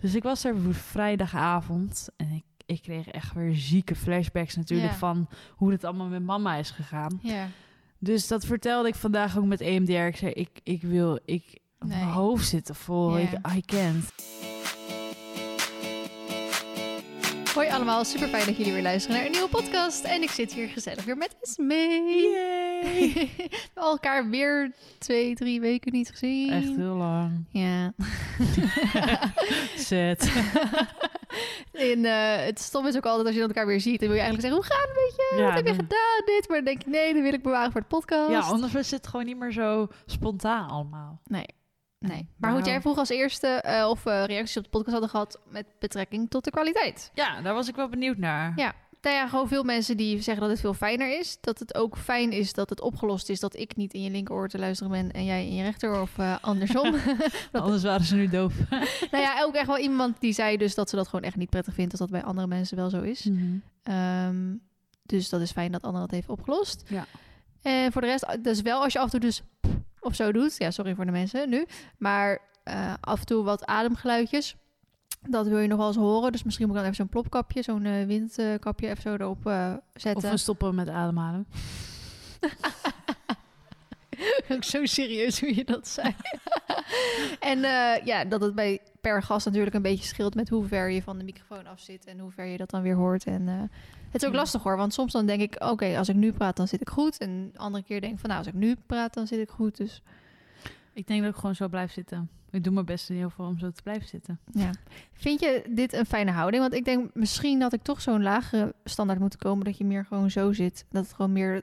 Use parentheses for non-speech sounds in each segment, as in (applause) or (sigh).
Dus ik was er vrijdagavond en ik, ik kreeg echt weer zieke flashbacks natuurlijk Ja. van hoe het allemaal met mama is gegaan. Ja. Dus dat vertelde ik vandaag ook met EMDR. Ik zei, ik, ik wil, ik, Nee. mijn hoofd zit er vol. Ik, I can't. Hoi allemaal, super fijn dat jullie weer luisteren naar een nieuwe podcast. En ik zit hier gezellig weer met Esmee. (laughs) We hebben elkaar weer twee, drie weken niet gezien. Echt heel lang. Ja. (laughs) Zet. (laughs) En eh, het stom is ook altijd als je elkaar weer ziet. Dan wil je eigenlijk zeggen, hoe gaat het met je? Ja, Wat heb je dan- gedaan? Dit. Maar dan denk je, nee, dat wil ik bewaren voor de podcast. Ja, anders is het gewoon niet meer zo spontaan allemaal. Nee. Nee. Maar Nou. goed, jij vroeg als eerste eh, of we reacties op de podcast hadden gehad met betrekking tot de kwaliteit. Ja, daar was ik wel benieuwd naar. Ja. Nou ja, gewoon veel mensen die zeggen dat het veel fijner is. Dat het ook fijn is dat het opgelost is dat ik niet in je linkeroor te luisteren ben en jij in je rechteroor of eh, andersom. (laughs) (laughs) Anders waren ze nu doof. (laughs) nou ja, ook echt wel iemand die zei dus dat ze dat gewoon echt niet prettig vindt als dat bij andere mensen wel zo is. Ehm, dus dat is fijn dat Anne dat heeft opgelost. Ja. En voor de rest, dus wel als je af en toe dus of zo doet. Ja, sorry voor de mensen nu. Maar eh, af en toe wat ademgeluidjes. Dat wil je nog wel eens horen. Dus misschien moet ik dan even zo'n plopkapje, zo'n eh, windkapje even zo erop eh, Of zetten. we stoppen met ademhalen. (laughs) Ook zo serieus hoe je dat zei. (laughs) en ja, dat het bij per gast natuurlijk een beetje scheelt met hoe ver je van de microfoon af zit en hoe ver je dat dan weer hoort. En het is ook Ja. lastig hoor, want soms dan denk ik, oké, als ik nu praat, dan zit ik goed. En de andere keer denk ik van, nou, als ik nu praat, dan zit ik goed. Dus Ik denk dat ik gewoon zo blijf zitten. Ik doe mijn best in ieder geval om zo te blijven zitten. ja. Vind je dit een fijne houding? Want ik denk misschien dat ik toch zo'n lagere standaard moet komen, dat je meer gewoon zo zit. Dat het gewoon meer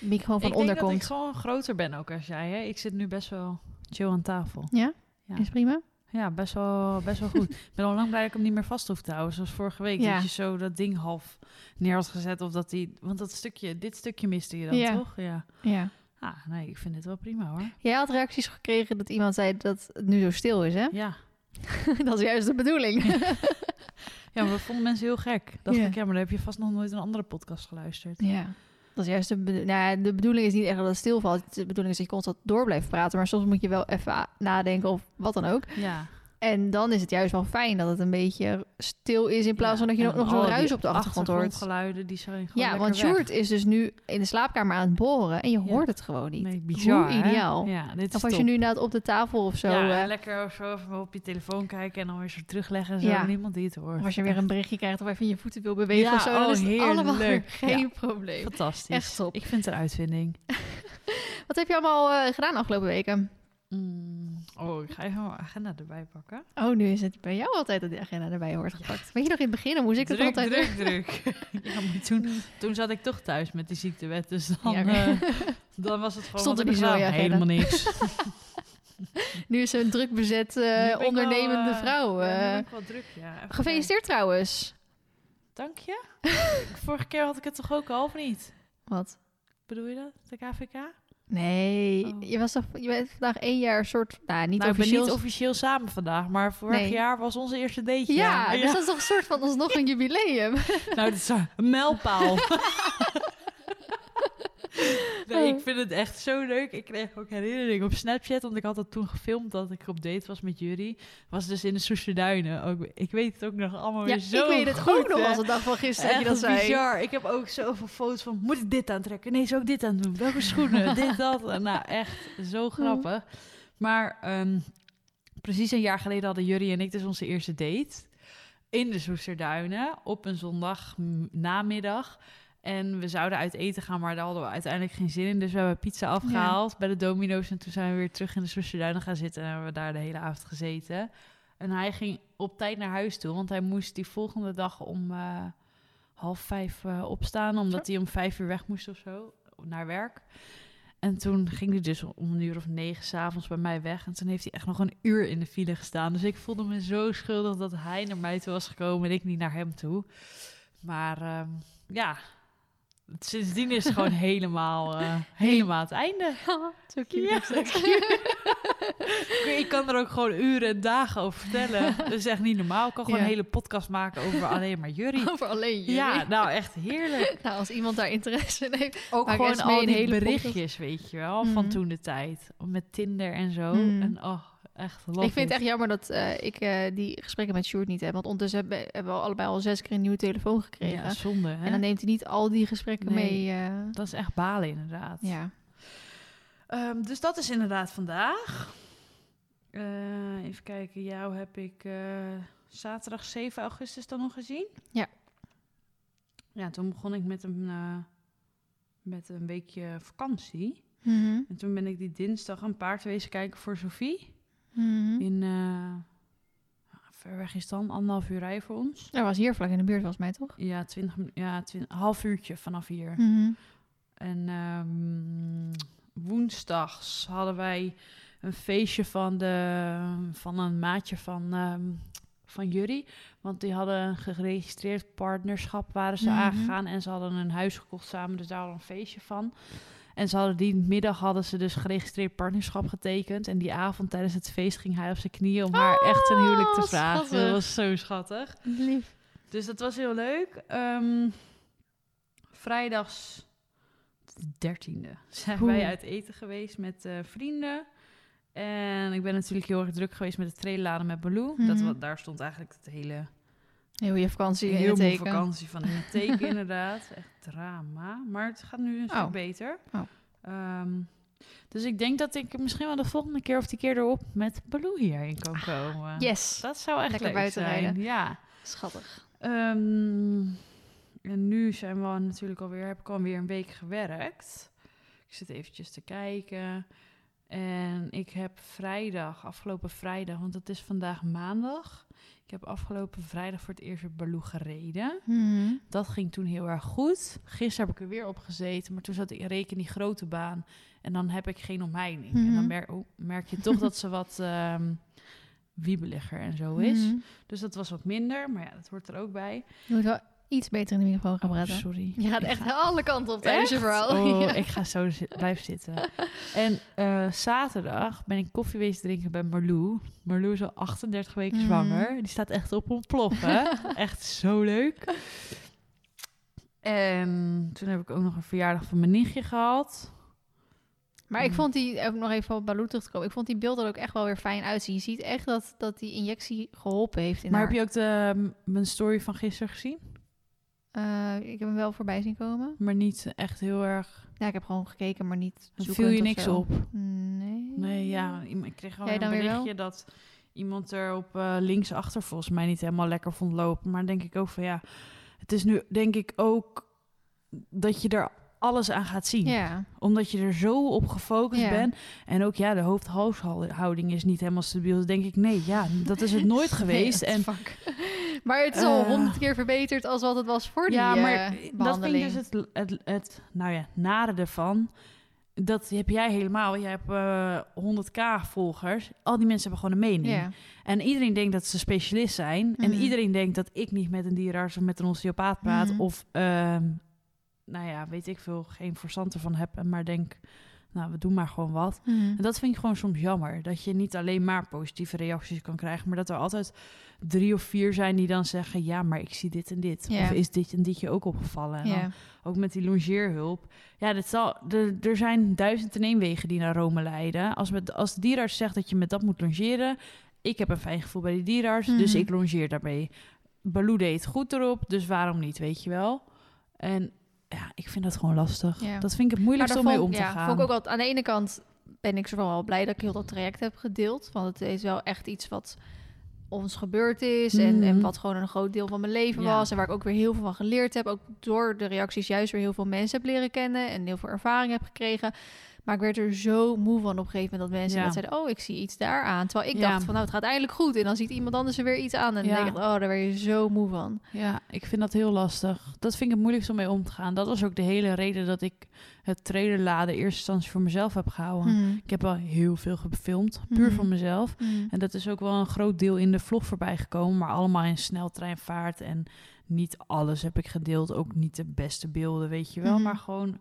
microfoon van ik onder denk dat ik komt. gewoon groter ben ook als jij. Hè? Ik zit nu best wel chill aan tafel. Ja? Ja. Is prima? Ja, best wel, best wel goed. Ik ben al lang blij dat ik hem niet meer vast hoef te houden. Zoals vorige week, Ja. dat je zo dat ding half neer had gezet. Of dat die, want dat stukje, dit stukje miste je dan, Ja. toch? Ja. Ja. Ah, nee, ik vind dit wel prima hoor. Jij had reacties gekregen dat iemand zei dat het nu zo stil is, hè? Ja. (laughs) dat is juist de bedoeling. (laughs) Ja, maar dat vonden mensen heel gek. Dacht Ja. ik, ja, maar dan heb je vast nog nooit een andere podcast geluisterd. ja. Dat is juist de bedoeling. Nou, de bedoeling is niet echt dat het stilvalt. De bedoeling is dat je constant door blijft praten. Maar soms moet je wel even nadenken of wat dan ook. Ja. En dan is het juist wel fijn dat het een beetje stil is... in plaats van dat je nog, zo'n ruis op de achtergrond hoort. achtergrondgeluiden, die zijn gewoon Ja, want. Sjoerd is dus nu in de slaapkamer aan het boren... en je hoort het gewoon niet. Nee, bizar, Hoe ideaal. Ja, dit is Of als je nu inderdaad op de tafel of zo... ja, eh, lekker zo even op je telefoon kijken en dan weer zo terugleggen en zo. Ja. Niemand die het hoort. of als je weer een berichtje krijgt of even je voeten wil bewegen of zo... dan oh, is het allemaal geen probleem. Fantastisch. Echt top. Ik vind het een uitvinding. (laughs) Wat heb je allemaal eh, gedaan de afgelopen weken? Mm, Oh, ik ga even mijn agenda erbij pakken. Oh, nu is het bij jou altijd dat de agenda erbij wordt gepakt. Weet je nog in het begin, dan moest ik het druk, altijd druk, druk. (laughs) ja, maar toen, toen zat ik toch thuis met die ziektewet. Dus dan, Ja, eh, dan was het gewoon... Stond er niet zo. Helemaal niks. (laughs) Nu is ze een druk bezet wel, ondernemende vrouw. ja, wel druk, ja. Even Gefeliciteerd trouwens. Dank je. (laughs) Vorige keer had ik het toch ook al, of niet? Wat? Bedoel je dat? De KVK? Nee, Oh. je, was toch, je bent vandaag één jaar soort... Nou, niet nou, officieel. niet officieel samen vandaag, maar vorig Nee. jaar was onze eerste dateje. ja, dus dat is toch een soort van alsnog een jubileum. (laughs) Nou, dit is een mijlpaal. (laughs) (laughs) nee, ik vind het echt zo leuk. Ik kreeg ook herinnering op Snapchat, want ik had dat toen gefilmd dat ik op date was met jullie. Was dus in de Soesterduinen. Ook, ik weet het ook nog allemaal ja, weer zo ik weet het goed, ook nog als de dag van gisteren dat je Echt dat zei. bizar. Ik heb ook zoveel foto's van, moet ik dit aantrekken? Nee, zou ik dit aan doen? Welke schoenen? (laughs) dit, dat. Nou, echt zo grappig. Maar ehm, precies een jaar geleden hadden Jurrie en ik dus onze eerste date. In de Soesterduinen op een zondag namiddag. En we zouden uit eten gaan, maar daar hadden we uiteindelijk geen zin in. Dus we hebben pizza afgehaald bij de Domino's. En toen zijn we weer terug in de Soesterduinen gaan zitten. En hebben we daar de hele avond gezeten. En hij ging op tijd naar huis toe, want hij moest die volgende dag om eh, half vijf eh, opstaan, omdat hij om vijf uur weg moest of zo naar werk. En toen ging hij dus om een uur of negen s'avonds bij mij weg. En toen heeft hij echt nog een uur in de file gestaan. Dus ik voelde me zo schuldig dat hij naar mij toe was gekomen en ik niet naar hem toe. Maar ehm, ja, sindsdien is het gewoon (laughs) helemaal, eh, helemaal het einde. (laughs) Zo cute. Ja, (laughs) ik kan er ook gewoon uren en dagen over vertellen. Dat is echt niet normaal. Ik kan gewoon Ja. een hele podcast maken over alleen maar Jurrie. Over alleen jullie. Ja, nou echt heerlijk. Nou, als iemand daar interesse in heeft. Ook gewoon al die hele berichtjes, weet je wel, van Mhm. toen de tijd. Met Tinder en zo. Mhm. En oh, echt Ik vind het echt jammer dat eh, ik eh, die gesprekken met Sjoerd niet heb. Want ondertussen hebben, hebben we allebei al zes keer een nieuwe telefoon gekregen. Ja, zonde, hè? en dan neemt hij niet al die gesprekken Nee. mee. eh, Dat is echt balen, inderdaad. ja. Ehm, dus dat is inderdaad vandaag. Eh, even kijken, jou heb ik eh, zaterdag 7 augustus dan nog gezien. Ja. Ja, toen begon ik met een, eh, met een weekje vakantie. Mhm. En toen ben ik die dinsdag een paard wezen kijken voor Sophie. Mhm. In, eh, ver weg is het dan, anderhalf uur rij voor ons. Dat was hier vlak in de buurt volgens mij, toch? Ja, twintig, ja, twintig, half uurtje vanaf hier. Mhm. En ehm, woensdags hadden wij een feestje van, de, van een maatje van, ehm van Jury. Want die hadden een geregistreerd partnerschap, waren ze Mhm. aangegaan. En ze hadden een huis gekocht samen, dus daar hadden we een feestje van. En ze hadden die middag hadden ze dus geregistreerd partnerschap getekend. En die avond tijdens het feest ging hij op zijn knieën om haar echt een huwelijk te Oh, vragen. schattig. Dat was zo schattig. Lief. Dus dat was heel leuk. Ehm, vrijdags de dertiende zijn Oeh. wij uit eten geweest met eh, vrienden. En ik ben natuurlijk heel erg druk geweest met de trailladen met Baloo. dat, Mhm. daar stond eigenlijk het hele Heel je vakantie in heel het moe teken. vakantie van in het teken (laughs) inderdaad. Echt drama. Maar het gaat nu een stuk Oh. beter. Oh. Ehm, dus ik denk dat ik misschien wel de volgende keer of die keer erop met Baloo hierheen kan komen. Ah, Yes. Dat zou echt Lekker leuk buiten zijn. rijden. Ja. Schattig. Ehm, en nu zijn we natuurlijk alweer, heb ik alweer een week gewerkt. Ik zit eventjes te kijken. En ik heb vrijdag, afgelopen vrijdag, want het is vandaag maandag. Ik heb afgelopen vrijdag voor het eerst weer Baloo gereden. Mhm. Dat ging toen heel erg goed. Gisteren heb ik er weer op gezeten, maar toen zat ik reken die grote baan. En dan heb ik geen omheining. En dan Mhm. merk, oh, merk je toch dat ze wat ehm wiebeliger en zo is. Mhm. Dus dat was wat minder, maar ja, dat hoort er ook bij. Iets beter in de microfoon gaan Oh, praten. sorry. Je gaat echt ga- alle kanten op tijdens je verhaal. Oh, (laughs) Ja. ik ga zo zi- blijven zitten. En eh, zaterdag ben ik koffie wezen drinken bij Marlou. Marlou is al 38 weken Mhm. zwanger. Die staat echt op ontploffen. (laughs) echt zo leuk. En toen heb ik ook nog een verjaardag van mijn nichtje gehad. Maar ik Mm. vond die, ook nog even op Baloo terug te komen, ik vond die beelden er ook echt wel weer fijn uitzien. Je ziet echt dat, dat die injectie geholpen heeft in maar haar. heb je ook de, mijn story van gisteren gezien? Eh, ik heb hem wel voorbij zien komen. Maar niet echt heel erg... Ja, ik heb gewoon gekeken, maar niet viel je niks zo. op. Nee. Nee, ja, ik kreeg gewoon Jij een berichtje dat iemand er op eh, linksachter volgens mij niet helemaal lekker vond lopen. Maar denk ik ook van ja, het is nu denk ik ook dat je er alles aan gaat zien. Ja. Omdat je er zo op gefocust Ja. bent. En ook ja, de hoofd-halshouding is niet helemaal stabiel. Dus denk ik, nee, ja, dat is het nooit (laughs) geweest. Nee, en fuck. Maar het is al Eh. honderd keer verbeterd als wat het was voor ja, die maar eh, dat vind ik dus het, het, het, nou ja, nare ervan. Dat heb jij helemaal. Jij hebt eh 100k volgers. Al die mensen hebben gewoon een mening. Ja. En iedereen denkt dat ze specialist zijn. En Mhm. iedereen denkt dat ik niet met een dierenarts of met een osteopaat praat. Mhm. Of, ehm, nou ja, weet ik veel, geen verstand ervan heb. Maar denk, nou, we doen maar gewoon wat. Mhm. En dat vind ik gewoon soms jammer. Dat je niet alleen maar positieve reacties kan krijgen. Maar dat er altijd drie of vier zijn die dan zeggen... ja, maar ik zie dit en dit. Of is dit en dit je ook opgevallen? En dan Ja. ook met die longeerhulp. Ja, dat zal, er, er zijn duizend en één wegen die naar Rome leiden. Als, met, als de dierenarts zegt dat je met dat moet longeren... ik heb een fijn gevoel bij die dierenarts, dus Mhm. ik longeer daarmee. Baloo deed goed erop, dus waarom niet, weet je wel? En ja, ik vind dat gewoon lastig. Ja. Dat vind ik het daar om mee om te ja, gaan. Vond ik ook wel, aan de ene kant ben ik zo wel blij dat ik heel dat traject heb gedeeld. Want het is wel echt iets wat ons gebeurd is. En, en Mhm. wat gewoon een groot deel van mijn leven Ja. was. En waar ik ook weer heel veel van geleerd heb. Ook door de reacties juist weer heel veel mensen heb leren kennen. En heel veel ervaring heb gekregen. Maar ik werd er zo moe van op een gegeven moment dat mensen Ja. net zeiden... oh, ik zie iets daar aan. Terwijl ik Ja. dacht van, nou, het gaat eindelijk goed. En dan ziet iemand anders er weer iets aan. En dan denk ik, oh, daar werd je zo moe van. Ja, ik vind dat heel lastig. Dat vind ik het moeilijkst om mee om te gaan. Dat was ook de hele reden dat ik het trailerladen eerste instantie voor mezelf heb gehouden. Mhm. Ik heb al heel veel gefilmd, puur Mhm. voor mezelf. Mhm. En dat is ook wel een groot deel in de vlog voorbij gekomen, maar allemaal in sneltreinvaart. En niet alles heb ik gedeeld, ook niet de beste beelden, weet je wel. Maar gewoon,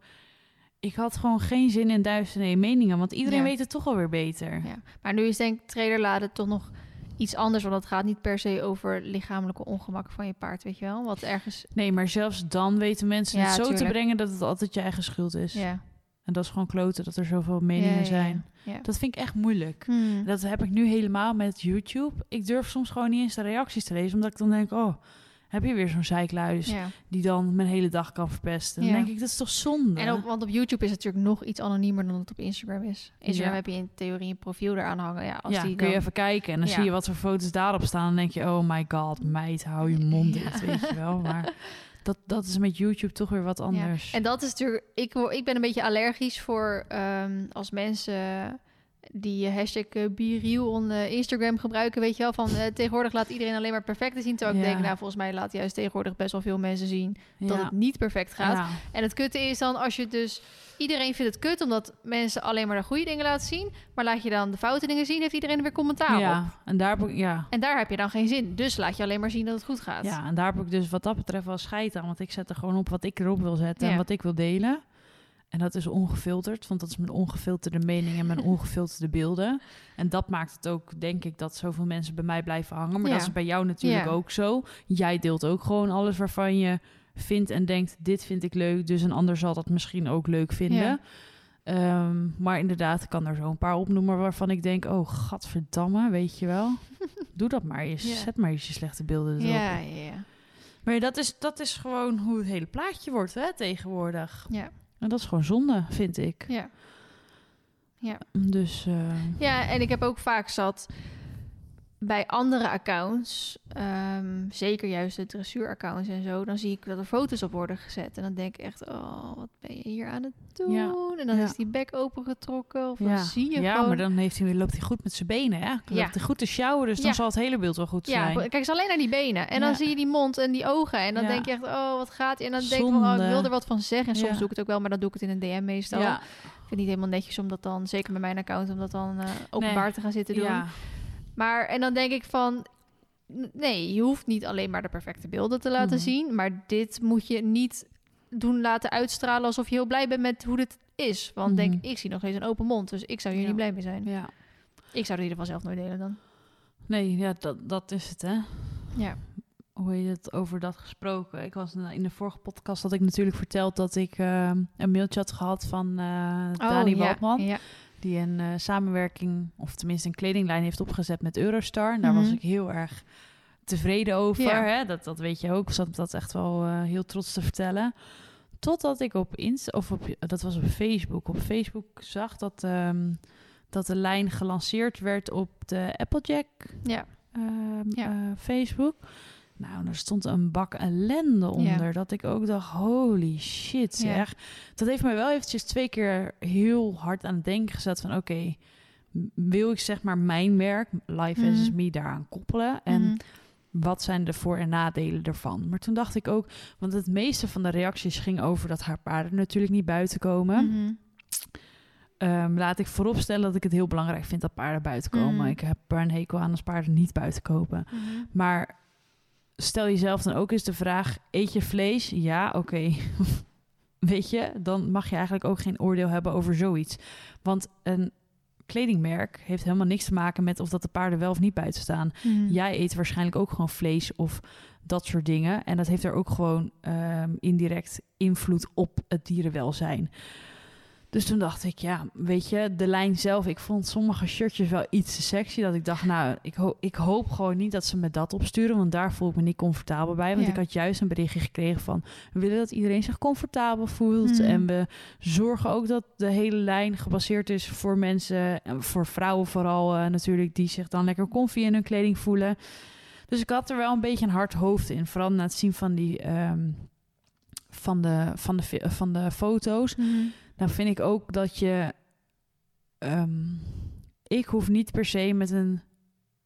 ik had gewoon geen zin in duizenden meningen, want iedereen Ja. weet het toch alweer beter. Ja. Maar nu is denk ik trailerladen toch nog iets anders. Want het gaat niet per se over lichamelijke ongemak van je paard, weet je wel. Wat ergens... Nee, maar zelfs dan weten mensen Ja, het zo te brengen dat het altijd je eigen schuld is. Ja, En dat is gewoon kloten dat er zoveel meningen zijn. Dat vind ik echt moeilijk. Hmm. Dat heb ik nu helemaal met YouTube. Ik durf soms gewoon niet eens de reacties te lezen, omdat ik dan denk, oh, heb je weer zo'n zeikluis ja. die dan mijn hele dag kan verpesten. Dan Ja. denk ik, dat is toch zonde? En op, want op YouTube is het natuurlijk nog iets anoniemer dan het op Instagram is. Instagram Ja. heb je in theorie een profiel eraan hangen. Ja, als die kun je dan- even kijken en dan zie je wat voor foto's daarop staan. Dan denk je, oh my god, meid, hou je mond dicht, weet je wel. Maar (laughs) dat, dat is met YouTube toch weer wat anders. En dat is natuurlijk... Ik, ik ben een beetje allergisch voor ehm, als mensen die hashtag eh, BeReal on eh, Instagram gebruiken, weet je wel. Van tegenwoordig laat iedereen alleen maar perfecte zien. Terwijl ik Ja. denk, nou volgens mij laat juist tegenwoordig best wel veel mensen zien dat ja. het niet perfect gaat. Ja. En het kutte is dan als je dus... Iedereen vindt het kut omdat mensen alleen maar de goede dingen laten zien. Maar laat je dan de foute dingen zien, heeft iedereen er weer commentaar op. ja, en daar ja, En daar heb je dan geen zin. Dus laat je alleen maar zien dat het goed gaat. ja, en daar heb ik dus wat dat betreft wel scheid aan. Want ik zet er gewoon op wat ik erop wil zetten en wat ik wil delen. En dat is ongefilterd, want dat is mijn ongefilterde mening en mijn (laughs) ongefilterde beelden. En dat maakt het ook, denk ik, dat zoveel mensen bij mij blijven hangen. Maar Ja. dat is bij jou natuurlijk Ja. ook zo. Jij deelt ook gewoon alles waarvan je vindt en denkt, dit vind ik leuk. Dus een ander zal dat misschien ook leuk vinden. Ja. Ehm, maar inderdaad, ik kan er zo een paar opnoemen waarvan ik denk, oh, gadverdamme, weet je wel. (laughs) Doe dat maar eens. Zet maar eens je slechte beelden erop. ja, ja. ja. Maar dat is, dat is gewoon hoe het hele plaatje wordt hè, tegenwoordig. Ja. En dat is gewoon zonde, vind ik. ja. Dus eh, Ja, en ik heb ook vaak zat bij andere accounts, ehm, zeker juist de dressuuraccounts en zo, dan zie ik dat er foto's op worden gezet. En dan denk ik echt, oh, wat ben je hier aan het doen? Ja, En dan ja. is die bek opengetrokken of ja, dan zie je ja gewoon... maar dan heeft hij, loopt hij goed met zijn benen. Hè? Dan Ja. Loopt hij goed te sjouwen, dus dan Ja. zal het hele beeld wel goed Ja, zijn. kijk eens alleen naar die benen. En dan Ja. zie je die mond en die ogen. En dan Ja. denk je echt, oh, wat gaat... En dan denk ik van, oh, ik wil er wat van zeggen. En soms Ja. doe ik het ook wel, maar dan doe ik het in een DM meestal. ja, Ik vind het niet helemaal netjes om dat dan, zeker met mijn account, om dat dan eh, openbaar Nee. te gaan zitten doen. Maar, en dan denk ik van... Nee, je hoeft niet alleen maar de perfecte beelden te laten Mhm. zien. Maar dit moet je niet doen laten uitstralen alsof je heel blij bent met hoe dit is. Want denk, Mhm. ik zie nog eens een open mond. Dus ik zou hier Ja. niet blij mee zijn. ja. Ik zou het in ieder geval zelf nooit delen dan. Nee, ja, dat, dat is het, hè. Ja. Hoe heet het over dat gesproken? Ik was in de vorige podcast had ik natuurlijk verteld dat ik eh, een mailtje had gehad van eh Dani Oh, ja, Waldman. Ja. Die een eh, samenwerking, of tenminste een kledinglijn heeft opgezet met Eurostar. En daar was Mhm. ik heel erg tevreden over. Ja. Hè? Dat, dat weet je ook. Ik zat dat echt wel eh, heel trots te vertellen. Totdat ik op Insta, of op, dat was op Facebook, op Facebook zag dat, ehm, dat de lijn gelanceerd werd op de Applejack Ja. ehm, Ja. eh, Facebook. Nou, er stond een bak ellende onder. Dat ik ook dacht, holy shit Ja. zeg. Dat heeft mij wel eventjes twee keer heel hard aan het denken gezet van... oké, wil ik zeg maar mijn werk, Life as Me, daaraan koppelen? En Mhm. wat zijn de voor- en nadelen ervan? Maar toen dacht ik ook, want het meeste van de reacties ging over dat haar paarden natuurlijk niet buiten komen. Mhm. Ehm, laat ik vooropstellen dat ik het heel belangrijk vind dat paarden buiten komen. Mhm. Ik heb er een hekel aan als paarden niet buiten kopen. Maar stel jezelf dan ook eens de vraag: eet je vlees? Ja, oké. (laughs) Weet je, dan mag je eigenlijk ook geen oordeel hebben over zoiets. Want een kledingmerk heeft helemaal niks te maken met of dat de paarden wel of niet buiten staan. Mhm. Jij eet waarschijnlijk ook gewoon vlees of dat soort dingen. En dat heeft er ook gewoon ehm, indirect invloed op het dierenwelzijn. Dus toen dacht ik, ja, weet je, de lijn zelf. Ik vond sommige shirtjes wel iets te sexy. Dat ik dacht, nou, ik, ho ik hoop gewoon niet dat ze me dat opsturen. Want daar voel ik me niet comfortabel bij. Want Ja. ik had juist een berichtje gekregen van... we willen dat iedereen zich comfortabel voelt. Mhm. En we zorgen ook dat de hele lijn gebaseerd is voor mensen... en voor vrouwen vooral eh, natuurlijk... die zich dan lekker comfy in hun kleding voelen. Dus ik had er wel een beetje een hard hoofd in. Vooral na het zien van die... ehm, van de, van, de, van de foto's. Mhm. Nou vind ik ook dat je... ehm, ik hoef niet per se met een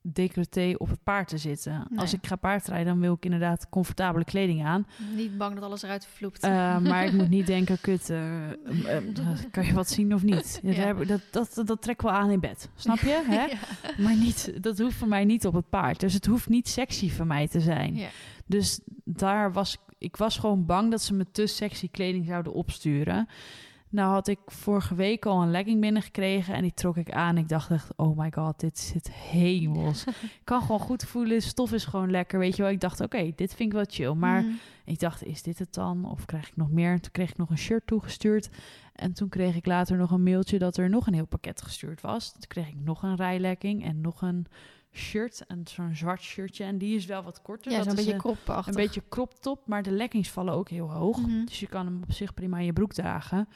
decolleté op het paard te zitten. Nee. Als ik ga paardrijden, dan wil ik inderdaad comfortabele kleding aan. Niet bang dat alles eruit vloept. Eh, (laughs) maar ik moet niet denken, kut, eh, eh, eh, kan je wat zien of niet? Ja, Ja. daar heb ik- Dat, dat, dat trek wel aan in bed, snap je? Hè? (laughs) Ja. Maar niet, dat hoeft voor mij niet op het paard. Dus het hoeft niet sexy voor mij te zijn. Dus daar was ik was gewoon bang dat ze me te sexy kleding zouden opsturen. Nou had ik vorige week al een legging binnengekregen en die trok ik aan. Ik dacht echt, oh my god, dit zit hemels. (laughs) ik kan gewoon goed voelen, stof is gewoon lekker, weet je wel. Ik dacht, oké, dit vind ik wel chill. Maar Mhm. ik dacht, is dit het dan? Of krijg ik nog meer? En toen kreeg ik nog een shirt toegestuurd. En toen kreeg ik later nog een mailtje dat er nog een heel pakket gestuurd was. Toen kreeg ik nog een rijlekking en nog een shirt. En zo'n zwart shirtje. En die is wel wat korter. Ja, Dat is beetje een, kropachtig. een beetje crop top, maar de leggings vallen ook heel hoog. Mhm. Dus je kan hem op zich prima in je broek dragen.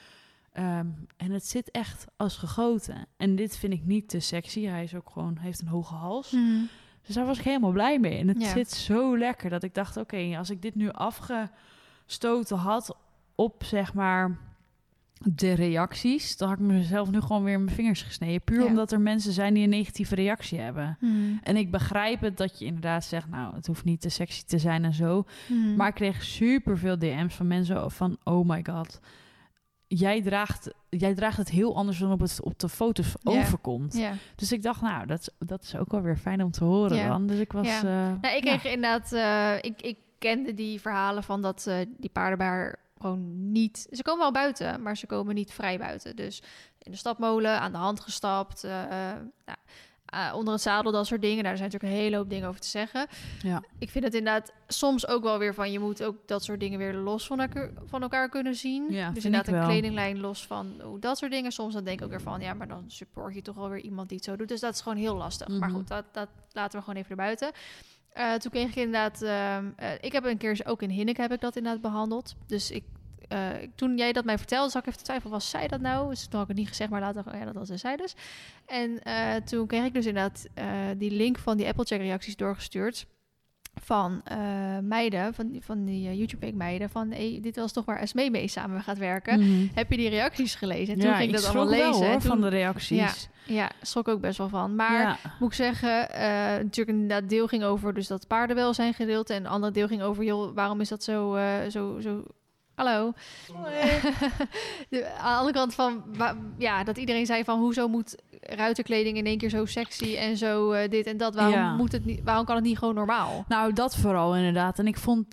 Ehm, en het zit echt als gegoten. En dit vind ik niet te sexy. Hij is ook gewoon, heeft een hoge hals. Mhm. Dus daar was ik helemaal blij mee. En het Ja. zit zo lekker dat ik dacht: oké, als ik dit nu afgestoten had op zeg maar de reacties, dan had ik mezelf nu gewoon weer in mijn vingers gesneden. Puur Ja. omdat er mensen zijn die een negatieve reactie hebben. Mhm. En ik begrijp het dat je inderdaad zegt: nou, het hoeft niet te sexy te zijn en zo. Mhm. Maar ik kreeg super veel DM's van mensen van: oh my god. Jij draagt, jij draagt het heel anders dan op, het, op de foto's Ja. overkomt. ja. Dus ik dacht, nou, dat, is- dat is ook wel weer fijn om te horen Ja. dan. Dus ik was... Ja. eh, Nou, ik ja. kreeg inderdaad, eh, ik, ik kende die verhalen van dat eh, die paarden bij gewoon niet. Ze komen wel buiten, maar ze komen niet vrij buiten. Dus in de stapmolen, aan de hand gestapt, nou, eh, onder het zadel, dat soort dingen. Daar zijn natuurlijk een hele hoop dingen over te zeggen. Ja. Ik vind het inderdaad soms ook wel weer van je moet ook dat soort dingen weer los van elkaar, van elkaar kunnen zien. Ja, dus inderdaad een kledinglijn los van hoe dat soort dingen. Soms dan denk ik ook weer van ja, maar dan support je toch wel weer iemand die het zo doet. Dus dat is gewoon heel lastig. Maar Mhm. goed, dat, dat laten we gewoon even erbuiten. Eh, toen kreeg ik inderdaad, ehm, eh, ik heb een keer ook in Hinnik heb ik dat inderdaad behandeld. Dus ik, eh, toen jij dat mij vertelde, zag ik even te twijfelen, was zij dat nou? Dus toen had ik het niet gezegd, maar later, oh ja, dat was zij dus. En eh, toen kreeg ik dus inderdaad eh, die link van die Applecheck reacties doorgestuurd van meiden, van die, van die YouTube meiden, van hey, dit was toch waar Esmee mee samen gaat werken. Mhm. Heb je die reacties gelezen? En toen ja, ging ik dat allemaal wel, lezen. hoor, en toen, van de reacties. ja, schrok ook best wel van. Maar Ja. moet ik zeggen, natuurlijk inderdaad deel ging over dus dat paardenwelzijn gedeelte en een ander deel ging over joh, waarom is dat zo zo zo Hallo. (laughs) aan de andere kant van, ja, dat iedereen zei van, hoezo moet ruiterkleding in één keer zo sexy en zo eh, dit en dat? Waarom, Ja. moet het niet, waarom kan het niet gewoon normaal? Nou, dat vooral inderdaad. En ik vond...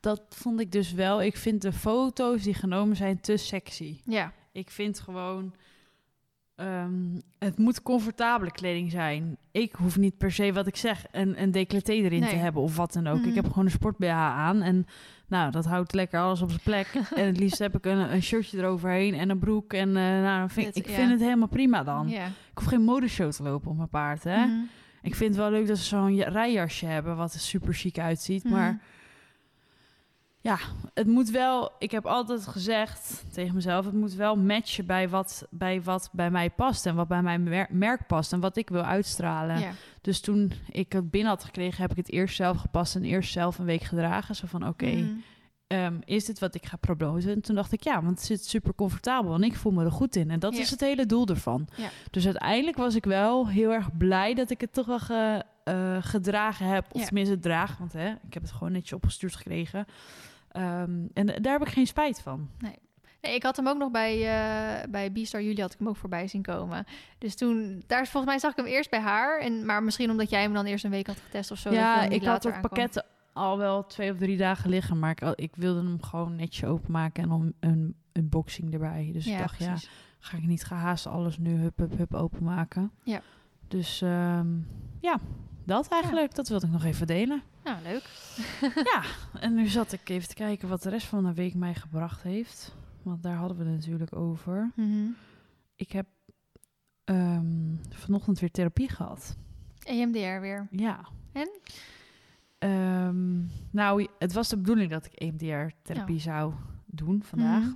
Dat vond ik dus wel. Ik vind de foto's die genomen zijn te sexy. Ja, Ik vind gewoon... ehm, het moet comfortabele kleding zijn. Ik hoef niet per se, wat ik zeg, een, een decolleté erin te hebben of wat dan ook. Mhm. Ik heb gewoon een sport BH aan en nou, dat houdt lekker alles op zijn plek. (laughs) en het liefst heb ik een, een shirtje eroverheen en een broek. En eh, nou, vind, ik ja. vind het helemaal prima dan. Ik hoef geen modeshow te lopen op mijn paard, hè. Mhm. Ik vind het wel leuk dat ze zo'n ja- rijjasje hebben, wat er super chic uitziet. Mhm. Maar ja, het moet wel... Ik heb altijd gezegd tegen mezelf... het moet wel matchen bij wat bij, wat bij mij past... en wat bij mijn mer- merk past en wat ik wil uitstralen. ja. Dus toen ik het binnen had gekregen... heb ik het eerst zelf gepast en eerst zelf een week gedragen. Zo van, oké, Mhm. ehm, is dit wat ik ga promoten? En toen dacht ik, ja, want het zit super comfortabel... en ik voel me er goed in. En dat Ja. is het hele doel ervan. Ja. Dus uiteindelijk was ik wel heel erg blij... dat ik het toch wel ge- eh, gedragen heb. Of tenminste draag, want hè, ik heb het gewoon netjes opgestuurd gekregen... Ehm, en daar heb ik geen spijt van. Nee, ik had hem ook nog bij, eh bij Beastar Julie had ik hem ook voorbij zien komen. Dus toen, daar volgens mij zag ik hem eerst bij haar. En, maar misschien omdat jij hem dan eerst een week had getest of zo. ja, ik had het pakket al wel twee of drie dagen liggen, maar ik, ik wilde hem gewoon netjes openmaken en dan een unboxing erbij. Dus ik dacht, precies. ja, ga ik niet gehaast alles nu hup, hup, hup openmaken. Ja. Dus ehm, ja, dat eigenlijk, dat wilde ik nog even delen. Nou, leuk. (laughs) ja, en nu zat ik even te kijken wat de rest van de week mij gebracht heeft. Want daar hadden we het natuurlijk over. Mhm. Ik heb ehm, vanochtend weer therapie gehad. EMDR weer. Ja. En? Ehm, nou, het was de bedoeling dat ik EMDR-therapie zou doen vandaag. Mhm.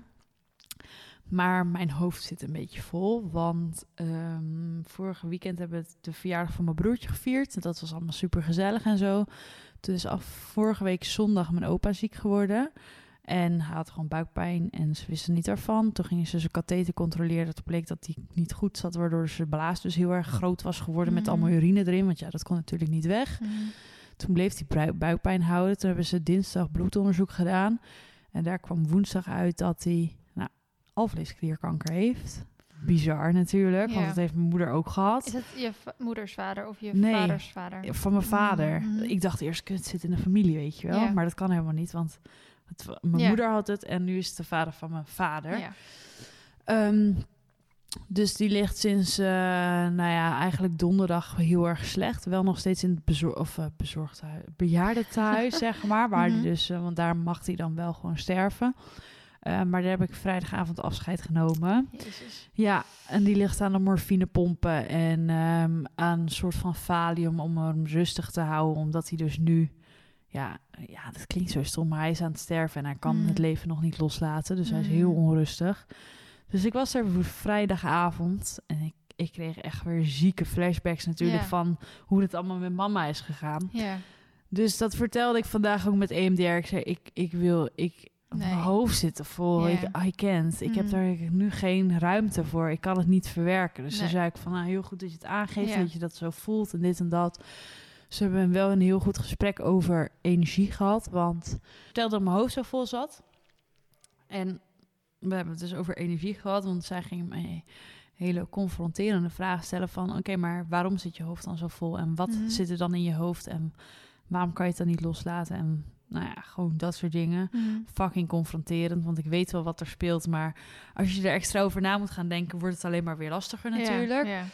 Maar mijn hoofd zit een beetje vol. Want ehm, vorige weekend hebben we de verjaardag van mijn broertje gevierd. En dat was allemaal super gezellig en zo. Toen is af vorige week zondag mijn opa ziek geworden. En hij had gewoon buikpijn en ze wisten niet daarvan. Toen gingen ze zijn katheter controleren. Het bleek dat die niet goed zat, waardoor zijn blaas dus heel erg groot was geworden met Mhm. allemaal urine erin. Want ja, dat kon natuurlijk niet weg. Mhm. Toen bleef hij brui- buikpijn houden. Toen hebben ze dinsdag bloedonderzoek gedaan. En daar kwam woensdag uit dat hij alvleesklierkanker heeft. Bizar natuurlijk, want dat heeft mijn moeder ook gehad. Is het je moeders vader of je Nee. vaders vader? Van mijn vader. Mhm. Ik dacht eerst, het zit in de familie, weet je wel. Ja. Maar dat kan helemaal niet, want het, mijn Ja. moeder had het en nu is het de vader van mijn vader. Ja. Ehm, dus die ligt sinds, eh, nou ja, eigenlijk donderdag heel erg slecht. Wel nog steeds in het bezor of, uh, bezorgdhuis, bejaardentehuis, (laughs) zeg maar. Waar die Mhm. dus, eh, want daar mag hij dan wel gewoon sterven. Eh, maar daar heb ik vrijdagavond afscheid genomen. Jezus. Ja, en die ligt aan de morfinepompen en ehm, aan een soort van valium om hem rustig te houden. Omdat hij dus nu, ja, ja, dat klinkt zo stom, maar hij is aan het sterven en hij kan Mm. het leven nog niet loslaten. Dus hij is Mm. heel onrustig. Dus ik was er voor vrijdagavond en ik, ik kreeg echt weer zieke flashbacks natuurlijk van hoe het allemaal met mama is gegaan. Ja. Dus dat vertelde ik vandaag ook met EMDR. Ik zei, ik, ik wil, ik, Nee. mijn hoofd zit er vol. Ik, I can't. Ik heb Mhm. daar nu geen ruimte voor. Ik kan het niet verwerken. Dus Nee. zei ik van, nou, heel goed dat je het aangeeft, Ja. dat je dat zo voelt en dit en dat. Ze hebben wel een heel goed gesprek over energie gehad, want vertelde dat mijn hoofd zo vol zat. En we hebben het dus over energie gehad, want zij ging mij hele confronterende vragen stellen van, oké, maar waarom zit je hoofd dan zo vol? En wat Mhm. zit er dan in je hoofd? En waarom kan je het dan niet loslaten? En nou ja, gewoon dat soort dingen. Mhm. Fucking confronterend, want ik weet wel wat er speelt. Maar als je er extra over na moet gaan denken, wordt het alleen maar weer lastiger natuurlijk. Ja, ja.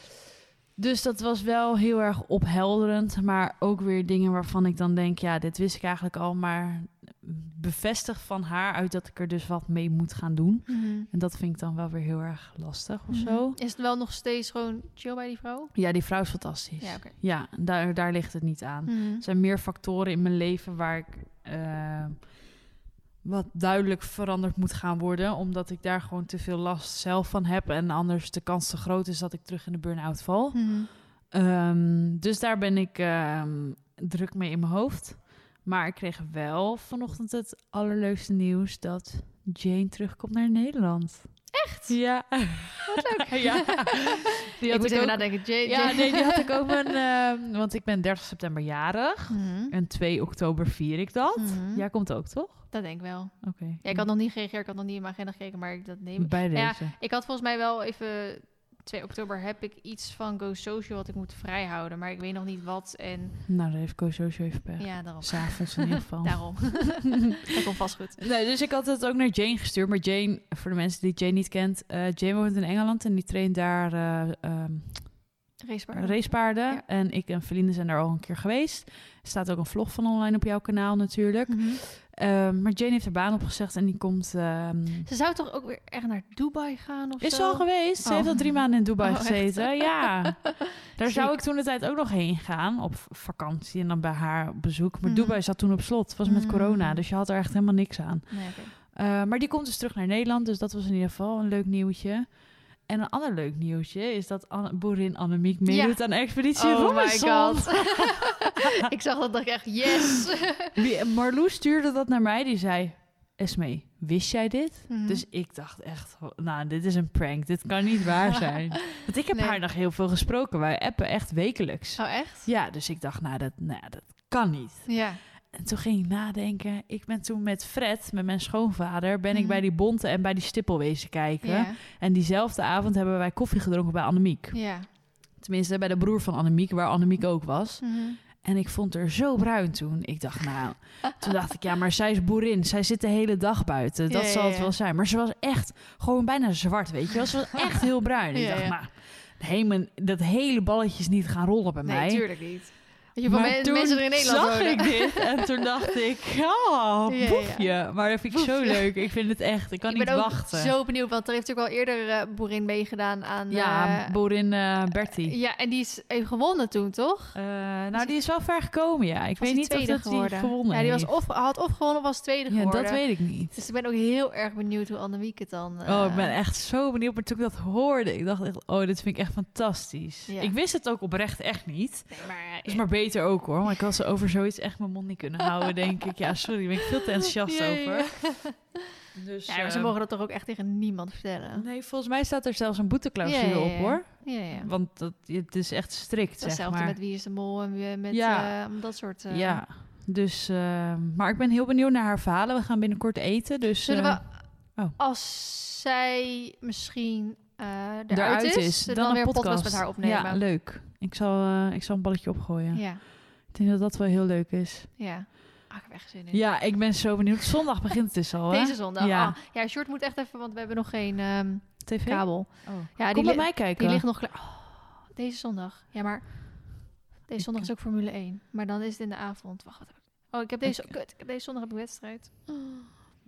Dus dat was wel heel erg ophelderend. Maar ook weer dingen waarvan ik dan denk, ja, dit wist ik eigenlijk al. Maar bevestigd van haar uit dat ik er dus wat mee moet gaan doen. Mhm. En dat vind ik dan wel weer heel erg lastig of Mhm. zo. Is het wel nog steeds gewoon chill bij die vrouw? Ja, die vrouw is fantastisch. Ja. Ja, daar, daar ligt het niet aan. Mhm. Er zijn meer factoren in mijn leven waar ik eh, wat duidelijk veranderd moet gaan worden. Omdat ik daar gewoon te veel last zelf van heb. En anders de kans te groot is dat ik terug in de burn-out val. Mhm. Ehm, dus daar ben ik ehm, druk mee in mijn hoofd. Maar ik kreeg wel vanochtend het allerleukste nieuws dat Jane terugkomt naar Nederland. Echt? Ja. Wat leuk. (laughs) ja. (laughs) Die ik had moet ik even ook- nadenken. Jay, Ja, nee, die had ik ook een... (laughs) ehm, want ik ben 30 september jarig. Mhm. En 2 oktober vier ik dat. Mhm. Jij komt ook, toch? Dat denk ik wel. Oké. Ja, ik had nog niet gereageerd, ik had nog niet in mijn agenda gekeken, maar ik dat neem. Bij deze. Ja, Ik had volgens mij wel even 2 oktober heb ik iets van Go Social wat ik moet vrijhouden, maar ik weet nog niet wat en Nou, dan heeft Koos sowieso even pech. ja, daarom. S'avonds in ieder (laughs) geval. Daarom. (laughs) dat komt vast goed. Nee, dus ik had het ook naar Jane gestuurd. Maar Jane, voor de mensen die Jane niet kent... eh, Jane woont in Engeland en die traint daar eh, ehm, Racepaarden. racepaarden. Ja. En ik en Feline zijn daar al een keer geweest. Er staat ook een vlog van online op jouw kanaal natuurlijk. Mhm. Ehm, maar Jane heeft er baan opgezegd en die komt... ehm, Ze zou toch ook weer echt naar Dubai gaan of is zo? al geweest. Ze Oh. heeft al drie maanden in Dubai Oh, echt? gezeten. Ja. (laughs) Daar zou ik toen de tijd ook nog heen gaan. Op vakantie en dan bij haar op bezoek. Maar Mhm. Dubai zat toen op slot. Het was met Mm. corona. Dus je had er echt helemaal niks aan. Nee. Eh, maar die komt dus terug naar Nederland. Dus dat was in ieder geval een leuk nieuwtje. En een ander leuk nieuwtje is dat Anne, boerin Annemiek meedoet aan Expeditie Oh my Robinson. god. (laughs) ik zag dat dacht ik echt, yes. (laughs) Marloes stuurde dat naar mij. Die zei, Esmee, wist jij dit? Mhm. Dus ik dacht echt, nou, dit is een prank. Dit kan niet waar (laughs) zijn. Want ik heb Nee. haar nog heel veel gesproken. Wij appen echt wekelijks. Oh, echt? Ja, dus ik dacht, nou, dat, nou, ja, dat kan niet. Ja. En toen ging ik nadenken. Ik ben toen met Fred, met mijn schoonvader, ben ik Mhm. bij die bonten en bij die stippel wezen kijken. En diezelfde avond hebben wij koffie gedronken bij Annemiek. Ja. Tenminste, bij de broer van Annemiek, waar Annemiek ook was. Mhm. En ik vond haar zo bruin toen. Ik dacht, nou... toen dacht ik, ja, maar zij is boerin. Zij zit de hele dag buiten. Dat Ja, zal het ja. wel zijn. Maar ze was echt gewoon bijna zwart, weet je wel. Ze was (laughs) echt heel bruin. Ik Ja, dacht, ja. nou... Helemaal, dat hele balletje is niet gaan rollen bij Nee, mij. tuurlijk niet. Je, men- toen mensen er in Nederland zag ik dit (laughs) en toen dacht ik, (laughs) oh, Ja, ja. boefje. Maar dat vind ik zo leuk. Ik vind het echt, ik kan ik niet ben ook wachten. zo benieuwd, want er heeft natuurlijk al eerder eh boerin meegedaan aan... Ja, eh, boerin eh Bertie. ja, en die is heeft gewonnen toen, toch? Nou, die is wel ver gekomen, ja. Ik Was weet niet of dat die gewonnen Ja, die was of, had of gewonnen of was tweede Ja, geworden. dat weet ik niet. Dus ik ben ook heel erg benieuwd hoe Annemiek het dan... Oh, ik ben echt zo benieuwd. Maar toen ik dat hoorde, ik dacht echt, oh, dit vind ik echt fantastisch. Ik wist het ook oprecht echt niet. Nee, maar, Is maar beter ook hoor. Want ik had ze over zoiets echt mijn mond niet kunnen houden, denk ik. Ja, sorry, ben ik veel te (laughs) enthousiast Ja, over. ja. (laughs) Dus, Ja, maar ze eh, mogen dat toch ook echt tegen niemand vertellen? Nee, volgens mij staat er zelfs een boeteclausule op hoor. Ja, ja. Want dat, het is echt strikt, zeg Hetzelfde maar. met Wie is de Mol en wie- met Ja. eh, dat soort... eh, Ja, dus... eh, maar ik ben heel benieuwd naar haar verhalen. We gaan binnenkort eten, dus... Zullen eh, we, oh. als zij misschien eruit, eruit is, dan, dan, weer een een podcast met haar opnemen? Ja, leuk. Ik zal, eh, ik zal een balletje opgooien. ja. Ik denk dat dat wel heel leuk is. ja. Ah, ik heb echt zin in. Ja, ik ben zo benieuwd. Zondag begint het dus al, hè? Deze zondag. Ja. Ja. ja, Short moet echt even, want we hebben nog geen ehm, TV? kabel. Oh. Ja, Kom die, bij mij kijken. die ligt nog klaar. Oh, deze zondag. Ja, maar deze zondag is ook Formule 1. Maar dan is het in de avond. Wacht, wat heb ik? Oh, ik heb deze... Ik- Kut, ik heb deze zondag heb ik wedstrijd.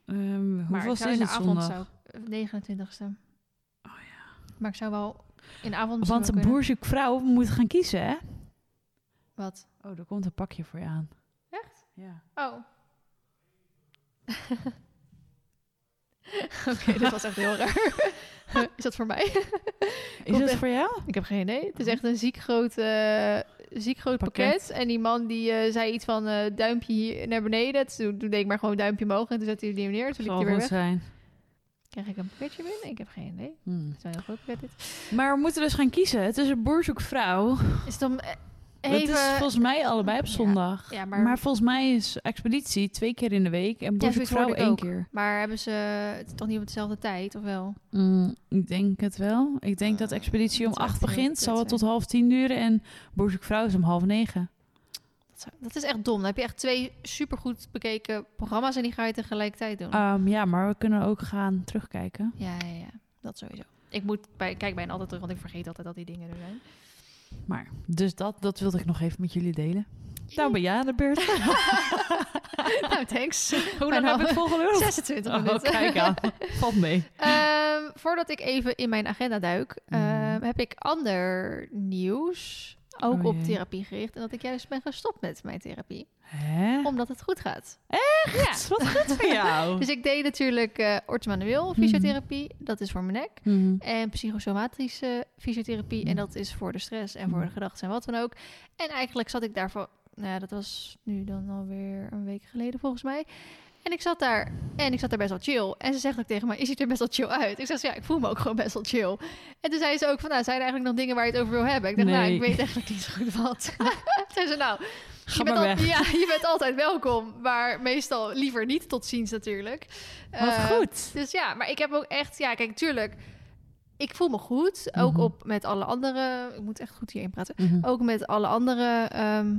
Maar hoeveel is in de het avond zondag? zou... ik- 29ste. Oh ja. Maar ik zou wel in de avond misschien Want een kunnen. boer zoekt vrouw we moeten gaan kiezen, hè? Wat? Oh, er komt een pakje voor je aan. Echt? Ja. Oh. (laughs) Oké, dit was echt heel raar. (laughs) is dat voor mij? Is echt- voor jou? Ik heb geen idee. Het is echt een ziek groot, eh, ziek groot pakket. Pakket. En die man die eh, zei iets van eh, duimpje hier naar beneden. Toen, toen deed ik maar gewoon duimpje omhoog. En toen zette hij die neer. Toen liep hij weer weg. zijn. Krijg ik een pakketje binnen? Ik heb geen idee. Hmm. Het is wel een heel groot pakket dit. Maar we moeten dus gaan kiezen. Het is een boer zoekt vrouw. Is het om eh, Het even... is volgens mij allebei op zondag. Ja, maar... maar- volgens mij is expeditie twee keer in de week en boer Ja, zoekt vrouw één ook. keer. Maar hebben ze het toch niet op dezelfde tijd, of wel? Mm, ik denk het wel. Ik denk dat expeditie om dat acht begint. Zal het tot half tien duren en boer zoekt vrouw is om half negen. Dat, is echt dom. Dan heb je echt twee supergoed bekeken programma's en die ga je tegelijkertijd doen. Ehm, ja, maar we kunnen ook gaan terugkijken. Ja, ja, ja. Dat sowieso. Ik moet bij, kijk bijna altijd terug, want ik vergeet altijd dat die dingen er zijn. Maar, dus dat, dat wilde ik nog even met jullie delen. Nou ben jij aan de beurt. (laughs) (laughs) nou, thanks. Hoe lang heb ik volgeluld? 26 Oh, minuten. kijk aan. (laughs) Valt mee. Ehm, voordat ik even in mijn agenda duik, ehm, Mhm. heb ik ander nieuws. Ook Oh op jee. therapie gericht. En dat ik juist ben gestopt met mijn therapie. Hè? Omdat het goed gaat. Echt? Wat goed voor jou. (laughs) Dus ik deed natuurlijk orthomanueel fysiotherapie. Dat is voor mijn nek. Mhm. En psychosomatische fysiotherapie. En dat is voor de stress en voor de Mm. gedachten en wat dan ook. En eigenlijk zat ik daarvoor... Nou ja, dat was nu dan alweer een week geleden volgens mij. En ik zat daar en ik zat daar best wel chill. En ze zegt ook tegen mij, je ziet er best wel chill uit. Ik zeg, ja, ik voel me ook gewoon best wel chill. En toen zei ze ook van, nou, zijn er eigenlijk nog dingen waar je het over wil hebben? Ik dacht, nou, Nee. ik weet eigenlijk niet zo goed wat. (laughs) Zei ze, nou, Ga je bent, al- ja, je bent altijd welkom. Maar meestal liever niet tot ziens natuurlijk. Wat Eh, goed. dus ja, maar ik heb ook echt, ja, kijk, tuurlijk. Ik voel me goed. Ook Mhm. op met alle andere. Ik moet echt goed hierin praten. Mhm. Ook met alle andere ehm,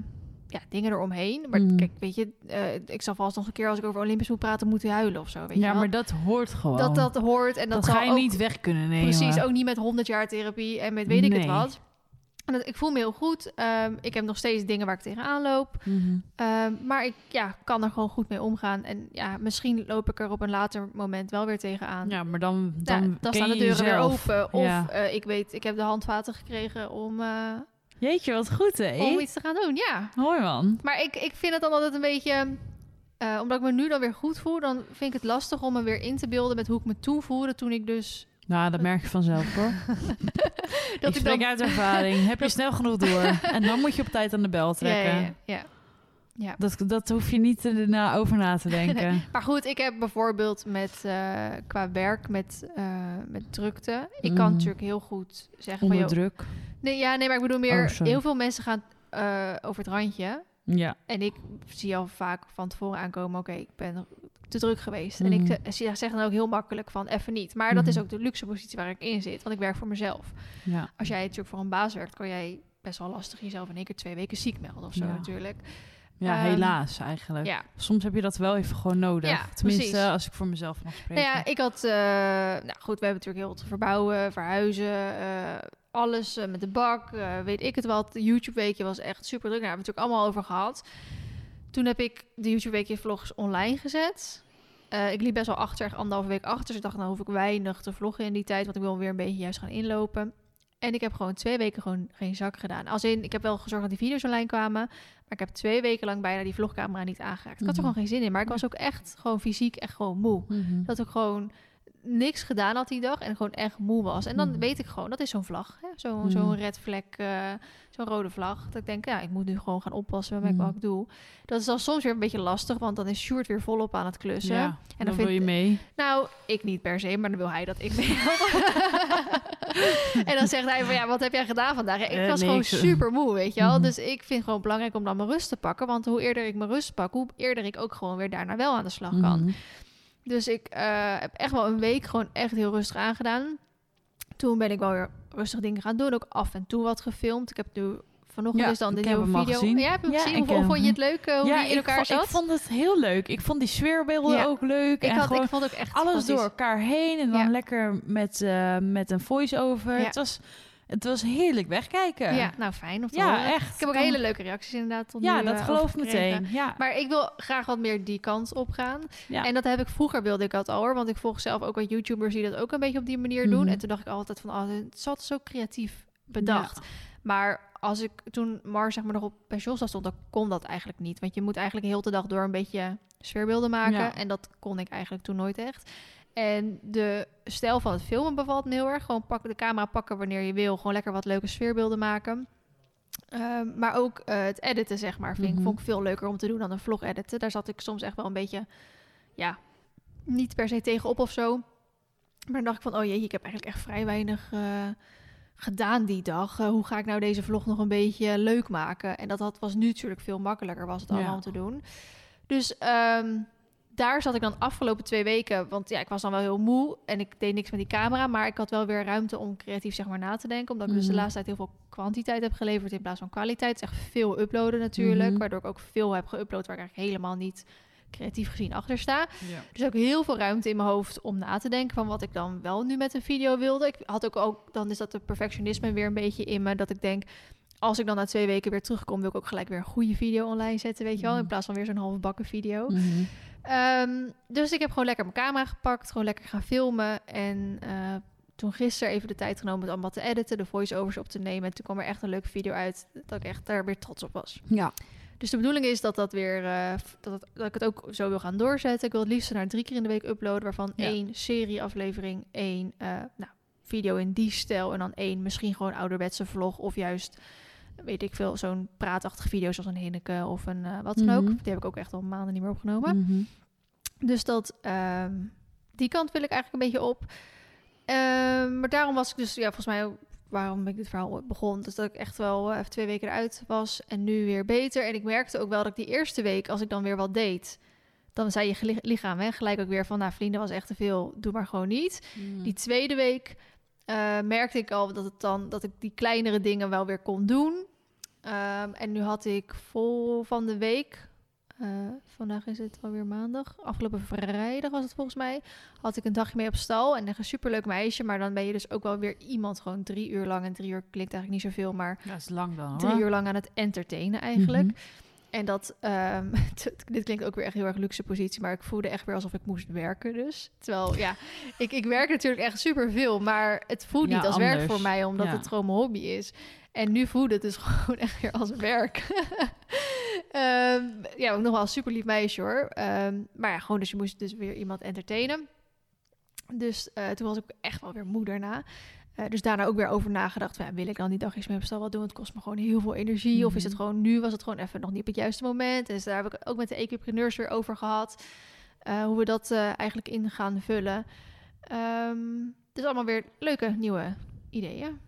ja, dingen eromheen. Maar Mhm. kijk, weet je, eh, ik zal vast nog een keer als ik over Olympisch moet praten, moeten huilen of zo. Weet je Ja, maar dat hoort gewoon. dat dat hoort en dat, dat zal ga je ook, niet weg kunnen nemen. precies ook niet met 100 jaar therapie en met weet ik het wat. En dat, ik voel me heel goed. Ehm, ik heb nog steeds dingen waar ik tegenaan loop. Mhm. Ehm, maar ik ja, kan er gewoon goed mee omgaan. En ja, misschien loop ik er op een later moment wel weer tegenaan. Ja, maar dan, Ja, dan, dan staan de deuren weer open. Of Ja. eh, ik weet, ik heb de handvaten gekregen om, eh, Jeetje, wat goed, hè? om iets te gaan doen. Ja. Hoi, man. Maar ik, ik vind het dan altijd een beetje... eh, omdat ik me nu dan weer goed voel, dan vind ik het lastig om me weer in te beelden met hoe ik me toen voelde toen ik dus... Nou, dat merk je vanzelf, hoor. (laughs) Dat ik spreek dan... uit ervaring. Heb je snel genoeg door. En dan moet je op tijd aan de bel trekken. ja, ja, ja. Dat, dat hoef je niet er na, over na te denken. (laughs) Maar goed, ik heb bijvoorbeeld met, eh, qua werk met, eh, met drukte... Ik kan Mm. natuurlijk heel goed zeggen van... Onder joh, druk. Nee, ja, nee, maar ik bedoel meer... Oh, heel veel mensen gaan eh, over het randje... Ja. En ik zie al vaak van tevoren aankomen, oké, ik ben te druk geweest. En Mhm. ik ze- zeg zeg dan ook heel makkelijk van even niet. Maar dat Mhm. is ook de luxe positie waar ik in zit, want ik werk voor mezelf. ja. Als jij natuurlijk voor een baas werkt, kan jij best wel lastig jezelf in één keer twee weken ziek melden of zo Ja. natuurlijk. Ja, Ehm, helaas eigenlijk. Ja. Soms heb je dat wel even gewoon nodig. Ja, Tenminste, precies. als ik voor mezelf mag spreken. Nou ja, ik had, eh, nou goed, we hebben natuurlijk heel te verbouwen, verhuizen, eh, alles eh, met de bak, eh, weet ik het wat. De YouTube-weekje was echt super druk. Daar hebben we het natuurlijk allemaal over gehad. Toen heb ik de YouTube-weekje vlogs online gezet. Eh, ik liep best wel achter, echt anderhalve week achter. Dus ik dacht, nou hoef ik weinig te vloggen in die tijd, want ik wil weer een beetje juist gaan inlopen. En ik heb gewoon twee weken gewoon geen zak gedaan. Als in, ik heb wel gezorgd dat die video's online kwamen. Maar ik heb twee weken lang bijna die vlogcamera niet aangeraakt. Ik had er Mhm. gewoon geen zin in. Maar ik was ook echt gewoon fysiek echt gewoon moe Mhm. dat ik gewoon niks gedaan had die dag en gewoon echt moe was. En dan Mhm. weet ik gewoon, dat is zo'n vlag. Zo'n Mhm. zo'n red vlek, eh, zo'n rode vlag. Dat ik denk, ja, ik moet nu gewoon gaan oppassen met wat ik doe. Dat is dan soms weer een beetje lastig, want dan is Sjoerd weer volop aan het klussen. Ja, en dan, dan wil vind- je mee. Nou, ik niet per se, maar dan wil hij dat ik mee (laughs) En dan zegt hij van, ja, wat heb jij gedaan vandaag? Ik Eh, was gewoon super moe, weet je wel. Mhm. Dus ik vind het gewoon belangrijk om dan mijn rust te pakken. Want hoe eerder ik mijn rust pak, hoe eerder ik ook gewoon weer daarna wel aan de slag kan. Dus ik eh, heb echt wel een week gewoon echt heel rustig aangedaan. Toen ben ik wel weer rustig dingen gaan doen. Ook af en toe wat gefilmd. Ik heb nu vanochtend Ja, is dan de nieuwe video. gezien. Ja, heb je hem Ja, gezien? ik Hoe, vond je het leuk eh, hoe die in ik, elkaar vond, zat? ik vond het heel leuk. Ik vond die sfeerbeelden Ja. ook leuk. ik, en had, gewoon ik vond het ook echt alles door elkaar heen. En dan Ja. lekker met, eh, met een voice-over. Ja. Het, was, het was heerlijk wegkijken. Ja, nou fijn te Ja, horen. echt. Ik heb ook Kan- hele leuke reacties inderdaad tot Ja, nu, dat eh, geloof gekregen. meteen. Ja. Maar ik wil graag wat meer die kant op gaan. Ja. En dat heb ik vroeger wilde ik dat al hoor. Want ik volg zelf ook wat YouTubers die dat ook een beetje op die manier doen. Mhm. En toen dacht ik altijd van, oh, het zat zo creatief bedacht. Maar als ik toen Mars zeg maar nog op pensioen stond, dan kon dat eigenlijk niet. Want je moet eigenlijk heel de dag door een beetje sfeerbeelden maken. Ja. En dat kon ik eigenlijk toen nooit echt. En de stijl van het filmen bevalt me heel erg. Gewoon pak, de camera pakken wanneer je wil. Gewoon lekker wat leuke sfeerbeelden maken. Ehm, maar ook eh, het editen, zeg maar, vind ik, Mhm. vond ik veel leuker om te doen dan een vlog editen. Daar zat ik soms echt wel een beetje, ja, niet per se tegenop of zo. Maar dan dacht ik van, oh jee, ik heb eigenlijk echt vrij weinig eh, gedaan die dag. Eh, hoe ga ik nou deze vlog nog een beetje leuk maken? En dat had, was nu natuurlijk veel makkelijker, was het Ja. allemaal om te doen. Dus ehm, daar zat ik dan afgelopen twee weken, want ja, ik was dan wel heel moe en ik deed niks met die camera, maar ik had wel weer ruimte om creatief zeg maar na te denken, omdat ik dus de Mhm. laatste tijd heel veel kwantiteit heb geleverd in plaats van kwaliteit. Het is echt veel uploaden natuurlijk, Mhm. waardoor ik ook veel heb geüpload waar ik eigenlijk helemaal niet creatief gezien achter sta. Ja. Dus ook heel veel ruimte in mijn hoofd om na te denken van wat ik dan wel nu met een video wilde. Ik had ook, ook dan is dat de perfectionisme weer een beetje in me, dat ik denk, als ik dan na twee weken weer terugkom, wil ik ook gelijk weer een goede video online zetten, weet je wel, in Mhm. plaats van weer zo'n half bakken video. Mhm. Ehm, dus ik heb gewoon lekker mijn camera gepakt, gewoon lekker gaan filmen. En eh, toen gisteren even de tijd genomen om het allemaal te editen, de voice-overs op te nemen. En toen kwam er echt een leuke video uit dat ik echt daar weer trots op was. Ja. Dus de bedoeling is dat, dat, weer, eh, dat, dat ik het ook zo wil gaan doorzetten. Ik wil het liefst naar drie keer in de week uploaden, waarvan Ja. één serieaflevering, één eh, nou, video in die stijl en dan één misschien gewoon ouderwetse vlog of juist weet ik veel, zo'n praatachtige video zoals een Hinneke of een eh, wat dan ook. Mhm. Die heb ik ook echt al maanden niet meer opgenomen. Mhm. Dus dat, ehm, die kant wil ik eigenlijk een beetje op. Ehm, maar daarom was ik dus, ja, volgens mij waarom ik dit verhaal begon. Dus dat ik echt wel eh, even twee weken eruit was en nu weer beter. En ik merkte ook wel dat ik die eerste week, als ik dan weer wat deed, dan zei je lichaam hè, gelijk ook weer van, nou vrienden was echt te veel, doe maar gewoon niet. Mhm. Die tweede week eh, merkte ik al dat, het dan, dat ik die kleinere dingen wel weer kon doen. Ehm, en nu had ik vol van de week, eh, vandaag is het alweer maandag, afgelopen vrijdag was het volgens mij, had ik een dagje mee op stal. En echt een superleuk meisje, maar dan ben je dus ook wel weer iemand gewoon drie uur lang. En drie uur klinkt eigenlijk niet zoveel, maar Dat is lang dan, hoor. drie uur lang aan het entertainen eigenlijk. Mhm. En dat, ehm, (laughs) dit klinkt ook weer echt heel erg luxe positie, maar ik voelde echt weer alsof ik moest werken dus. Terwijl, ja, (laughs) ik, ik werk natuurlijk echt superveel, maar het voelt Ja, niet als werk voor mij, omdat Ja. het gewoon mijn hobby is. En nu voelde het dus (laughs) gewoon echt weer als werk. Ehm, ja, ook nog wel een super lief meisje hoor. Ehm, maar ja, gewoon dus je moest dus weer iemand entertainen. Dus eh, toen was ik echt wel weer moe daarna. Eh, dus daarna ook weer over nagedacht. van, Ja, wil ik dan die dagjes mee op stal wat doen? Het kost me gewoon heel veel energie. Of is het Mhm. gewoon nu? Was het gewoon even nog niet op het juiste moment? Dus daar heb ik ook met de equipreneurs weer over gehad. eh, hoe we dat eh, eigenlijk in gaan vullen. Ehm dus allemaal weer leuke nieuwe ideeën.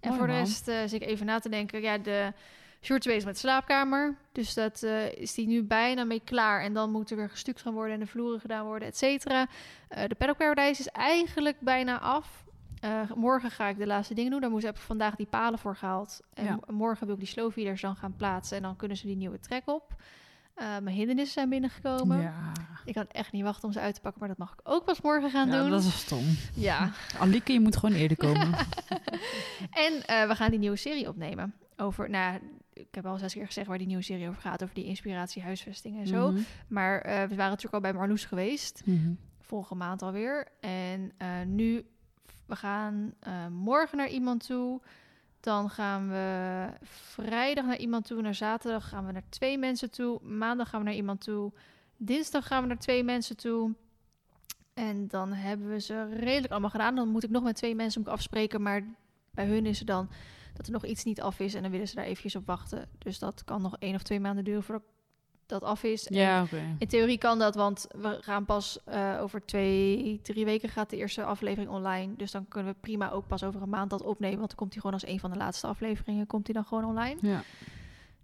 En voor de rest zit ik even na te denken. Ja, de short bezig met de slaapkamer. Dus dat is die nu bijna mee klaar. En dan moet er weer gestuukt gaan worden en de vloeren gedaan worden, et cetera. De Paddock Paradise is eigenlijk bijna af. Eh, morgen ga ik de laatste dingen doen. Daar moest, heb ik vandaag die palen voor gehaald. En Ja. morgen wil ik die slowfeeders dan gaan plaatsen. En dan kunnen ze die nieuwe trek op. Eh, mijn hindernissen zijn binnengekomen. Ja. Ik kan echt niet wachten om ze uit te pakken. Maar dat mag ik ook pas morgen gaan ja, doen. dat is stom. Ja. (laughs) Alieke, je moet gewoon eerder komen. (laughs) En eh, we gaan die nieuwe serie opnemen. Over, nou, ik heb al zes keer gezegd waar die nieuwe serie over gaat. Over die inspiratie, huisvesting en zo. Mhm. Maar we waren natuurlijk al bij Marloes geweest. Mhm. Vorige maand alweer. En nu, we gaan eh, morgen naar iemand toe. Dan gaan we vrijdag naar iemand toe. Naar zaterdag gaan we naar twee mensen toe. Maandag gaan we naar iemand toe. Dinsdag gaan we naar twee mensen toe. En dan hebben we ze redelijk allemaal gedaan. Dan moet ik nog met twee mensen ik afspreken. Maar bij hun is het dan dat er nog iets niet af is. En dan willen ze daar eventjes op wachten. Dus dat kan nog één of twee maanden duren voordat dat af is. Ja, in theorie kan dat, want we gaan pas eh, over twee, drie weken gaat de eerste aflevering online. Dus dan kunnen we prima ook pas over een maand dat opnemen. Want dan komt hij gewoon als een van de laatste afleveringen, komt hij dan gewoon online. Ja.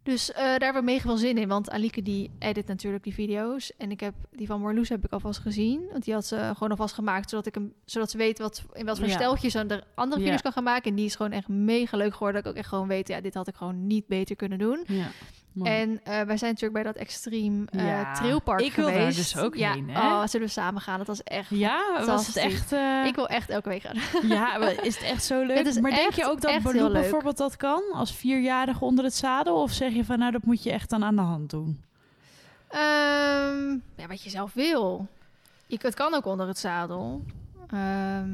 Dus eh, daar heb ik mega veel zin in. Want Alike die edit natuurlijk die video's. En ik heb die van Marloes heb ik alvast gezien. Want die had ze gewoon alvast gemaakt. Zodat, ik hem, zodat ze weet wat, in wat voor Ja. steltjes ze de andere video's Ja. kan gaan maken. En die is gewoon echt mega leuk geworden. Dat ik ook echt gewoon weet, ja, dit had ik gewoon niet beter kunnen doen. Ja. Mooi. En eh, wij zijn natuurlijk bij dat extreem eh Ja, trailpark ik wil daar geweest. dus ook ja, heen, hè? Oh, zullen we samen gaan? Dat was echt... ja, was het echt... eh, Ik wil echt elke week gaan. Ja, maar is het echt zo (laughs) leuk? Is maar denk je ook dat Baloo bijvoorbeeld dat kan? Als vierjarige onder het zadel? Of zeg je van, nou, dat moet je echt dan aan de hand doen? Ehm, ja, wat je zelf wil. Je, het kan ook onder het zadel. Ehm,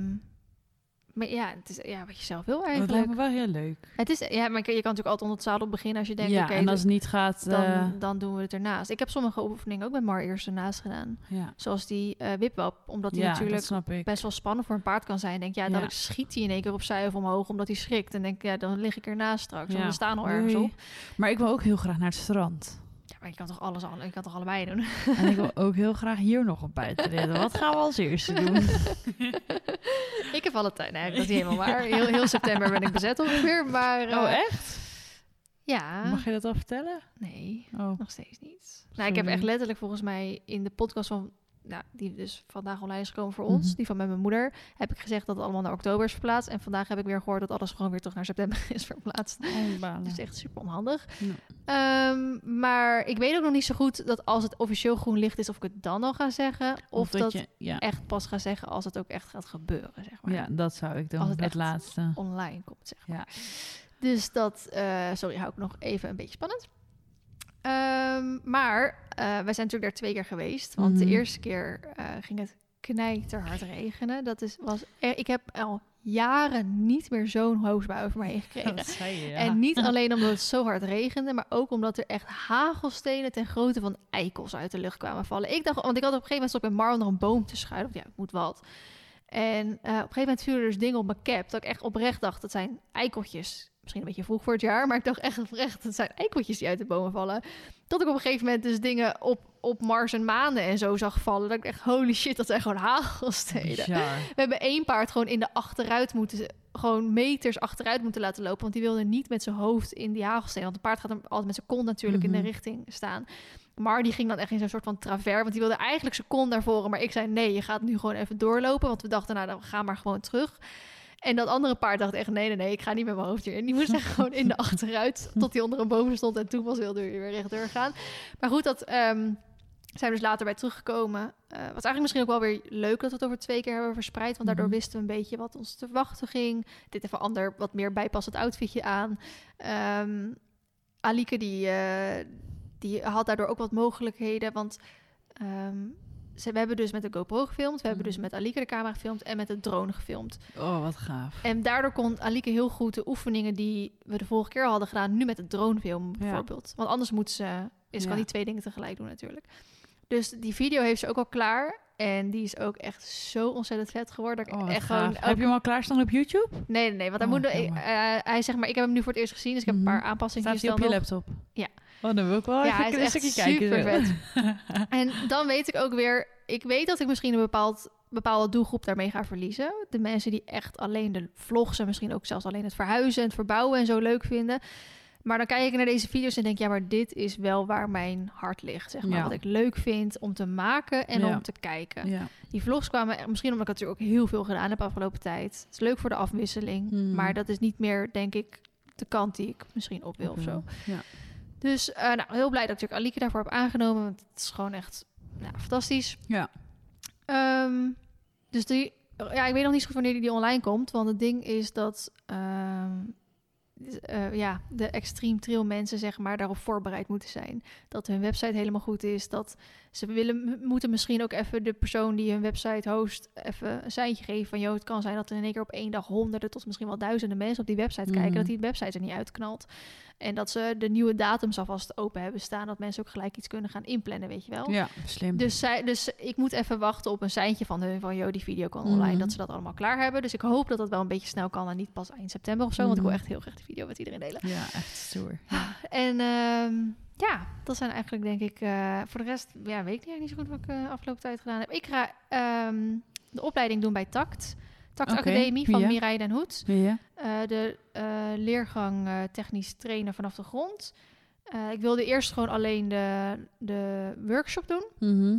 maar ja, het is ja, wat je zelf wil Dat eigenlijk. lijkt me wel heel leuk. Het is, ja, maar je kan natuurlijk altijd onder het zadel beginnen als je denkt, ja, en als het niet gaat... dan, eh, dan doen we het ernaast. Ik heb sommige oefeningen ook met Mar eerst ernaast gedaan. ja, Zoals die eh wipwap, omdat die ja natuurlijk dat best wel spannend voor een paard kan zijn. Denk ja, dat Ja. ik schiet hij in één keer opzij of omhoog omdat hij schrikt. En denk ja, dan lig ik ernaast straks. Ja. we staan al ergens op. Maar ik wil ook heel graag naar het strand. Ja, maar je kan toch alles al, je kan toch allebei doen. En ik wil (laughs) ook heel graag hier nog op buitenritten. Wat gaan we als eerste doen? (laughs) ik heb alle tijd. Nee, dat is niet helemaal waar. Heel, heel september ben ik bezet ongeveer. Maar Oh, eh, echt? ja, Mag je dat al vertellen? nee, Oh, nog steeds niet. Nou, ik heb echt letterlijk volgens mij in de podcast van, nou, die dus vandaag online is gekomen voor ons, Mhm. die van met mijn moeder, heb ik gezegd dat het allemaal naar oktober is verplaatst. En vandaag heb ik weer gehoord dat alles gewoon weer terug naar september (laughs) is verplaatst. oh. Dus echt super onhandig. Ja. Ehm, maar ik weet ook nog niet zo goed dat als het officieel groen licht is, of ik het dan al ga zeggen. Of, dat, je... Ja, echt pas ga zeggen als het ook echt gaat gebeuren, zeg maar. ja, dat zou ik doen. Als Het, laatste. Online komt, zeg maar. Ja. Dus dat, eh, sorry, hou ik nog even een beetje spannend. Ehm, maar eh, wij zijn natuurlijk daar twee keer geweest. Want de Mhm. eerste keer eh, ging het knijterhard regenen. Dat is, was, er- ik heb al jaren niet meer zo'n hoosbui over me heen gekregen. (laughs) Je, ja. En niet (laughs) alleen omdat het zo hard regende, maar ook omdat er echt hagelstenen ten grootte van eikels uit de lucht kwamen vallen. Ik dacht, want ik had op een gegeven moment stond ik met Mar onder een boom te schuilen. Ja, het moet wat. En eh, op een gegeven moment vielen er dus dingen op mijn cap. Dat ik echt oprecht dacht, dat zijn eikeltjes. Misschien een beetje vroeg voor het jaar, maar ik dacht echt oprecht, dat zijn eikeltjes die uit de bomen vallen. Dat ik op een gegeven moment dus dingen op, op Mars en maanden en zo zag vallen. Dat ik echt, holy shit, dat zijn gewoon hagelstenen. Bizar. We hebben één paard gewoon in de achteruit moeten, gewoon meters achteruit moeten laten lopen. Want die wilde niet met zijn hoofd in die hagelsteen. Want een paard gaat hem altijd met zijn kont natuurlijk in Mhm. de richting staan. Maar die ging dan echt in zo'n soort van travers. Want die wilde eigenlijk zijn kont naar voren. Maar ik zei nee, je gaat nu gewoon even doorlopen. Want we dachten, nou dan ga maar gewoon terug. En dat andere paard dacht echt, nee, nee, nee, ik ga niet met mijn hoofd hierin. Die moest echt (laughs) gewoon in de achteruit, tot hij onder een boom stond. En toen was wilde hij weer rechtdoor gaan. Maar goed, dat ehm, zijn we dus later bij teruggekomen. Eh was eigenlijk misschien ook wel weer leuk dat we het over twee keer hebben verspreid. Want daardoor Mhm. wisten we een beetje wat ons te wachten ging. Dit even ander, wat meer bijpassend outfitje aan. Ehm Alike, die, eh, die had daardoor ook wat mogelijkheden. Want ehm, ze, we hebben dus met de GoPro gefilmd. We hebben dus Mhm. met Alike de camera gefilmd en met de drone gefilmd. Oh, wat gaaf. En daardoor kon Alike heel goed de oefeningen die we de vorige keer hadden gedaan, nu met de drone filmen Ja. bijvoorbeeld. Want anders moet ze, is Ja. kan niet twee dingen tegelijk doen natuurlijk. Dus die video heeft ze ook al klaar. En die is ook echt zo ontzettend vet geworden. Oh, echt gewoon Heb je hem al klaarstaan op YouTube? Nee, nee, nee. Want hij, Oh, moet, eh, hij zegt maar, ik heb hem nu voor het eerst gezien. Dus ik heb Mhm. een paar aanpassingen. Staat hij op je laptop? Ja. Oh, dan wil ik wel Ja, even een stukje kijken. super zo. (laughs) En dan weet ik ook weer... Ik weet dat ik misschien een bepaald, bepaalde doelgroep daarmee ga verliezen. De mensen die echt alleen de vlogs... en misschien ook zelfs alleen het verhuizen en het verbouwen en zo leuk vinden. Maar dan kijk ik naar deze video's en denk... ja, maar dit is wel waar mijn hart ligt. Zeg maar. Ja. Wat ik leuk vind om te maken en Ja. om te kijken. Ja. Die vlogs kwamen... Misschien omdat ik natuurlijk ook heel veel gedaan heb afgelopen tijd. Het is leuk voor de afwisseling. Hmm. Maar dat is niet meer, denk ik, de kant die ik misschien op wil of zo. Ja. Dus eh, nou, heel blij dat ik natuurlijk Alike daarvoor heb aangenomen. Want het is gewoon echt nou, fantastisch. Ja. Ehm, dus die, ja, ik weet nog niet zo goed wanneer die online komt. Want het ding is dat ehm, eh, ja, de extreme trail mensen zeg maar daarop voorbereid moeten zijn. Dat hun website helemaal goed is. Dat ze willen, moeten misschien ook even de persoon die hun website host even een seintje geven van... joh, het kan zijn dat er in één keer op één dag honderden tot misschien wel duizenden mensen op die website kijken. Mhm. Dat die website er niet uitknalt. En dat ze de nieuwe datums alvast open hebben staan. Dat mensen ook gelijk iets kunnen gaan inplannen, weet je wel. ja, slim. Dus, zij, dus ik moet even wachten op een seintje van hun van... joh, die video kan online, Mhm. dat ze dat allemaal klaar hebben. Dus ik hoop dat dat wel een beetje snel kan en niet pas eind september of zo. Want ik wil Mhm. echt heel graag die video met iedereen delen. Ja, echt stoer. En ehm, ja, dat zijn eigenlijk denk ik... eh, voor de rest, ja, weet ik niet, niet zo goed wat ik eh, afgelopen tijd gedaan heb. Ik ga ehm, de opleiding doen bij TACT. TACT Oké, Academie van ja. Mireille den Hoed. Ja. Eh, de eh, leergang eh, technisch trainen vanaf de grond. Ik wilde eerst gewoon alleen de, de workshop doen. Mhm.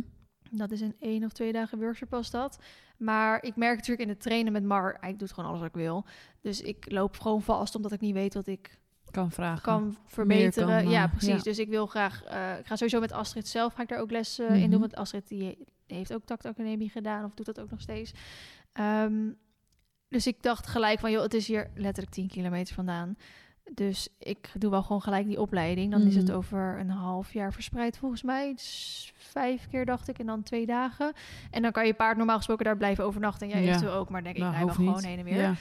Dat is een één of twee dagen workshop was dat. Maar ik merk natuurlijk in het trainen met Mar, ik doe gewoon alles wat ik wil. Dus ik loop gewoon vast omdat ik niet weet wat ik Kan vragen. kan verbeteren. kan, ja, precies. ja. Dus ik wil graag, ik ga sowieso met Astrid zelf, ga ik daar ook les eh, in Mhm. doen. Want Astrid die heeft ook tactacademie gedaan of doet dat ook nog steeds. Ehm, dus ik dacht gelijk van, joh, het is hier letterlijk 10 kilometer vandaan. Dus ik doe wel gewoon gelijk die opleiding. Dan is het Mhm. over een half jaar verspreid volgens mij. Dus vijf keer dacht ik en dan twee dagen. En dan kan je paard normaal gesproken daar blijven overnachten. En jij Ja. eventueel ook, maar denk ik, Nou, rij wel gewoon heen en weer. Ja.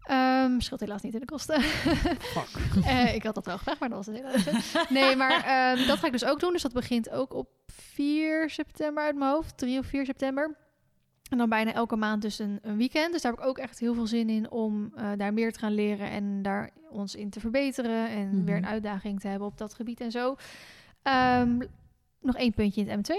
Ehm scheelt helaas niet in de kosten. (laughs) Fuck. Eh, ik had dat wel gevraagd, maar dat was het hele Nee, maar ehm, dat ga ik dus ook doen. Dus dat begint ook op 4 september uit mijn hoofd. 3 of 4 september. En dan bijna elke maand dus een, een weekend. Dus daar heb ik ook echt heel veel zin in om eh, daar meer te gaan leren en daar ons in te verbeteren. En Mhm. weer een uitdaging te hebben op dat gebied en zo. Ehm, nog één puntje in het M2.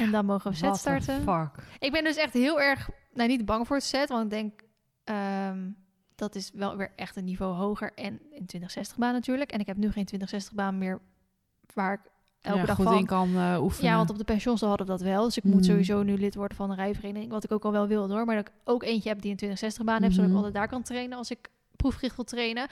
En dan mogen we set starten. fuck. Ik ben dus echt heel erg, nou niet bang voor het set, want ik denk ehm, dat is wel weer echt een niveau hoger en in 2060 baan natuurlijk. En ik heb nu geen 2060 baan meer waar ik elke ja, dag goed van. in kan eh, oefenen. Ja, want op de pensioens hadden we dat wel. Dus ik moet Mhm. sowieso nu lid worden van een rijvereniging, wat ik ook al wel wilde hoor. Maar dat ik ook eentje heb die een 2060 baan heeft, zodat ik Mhm. altijd daar kan trainen als ik proefgericht wil trainen.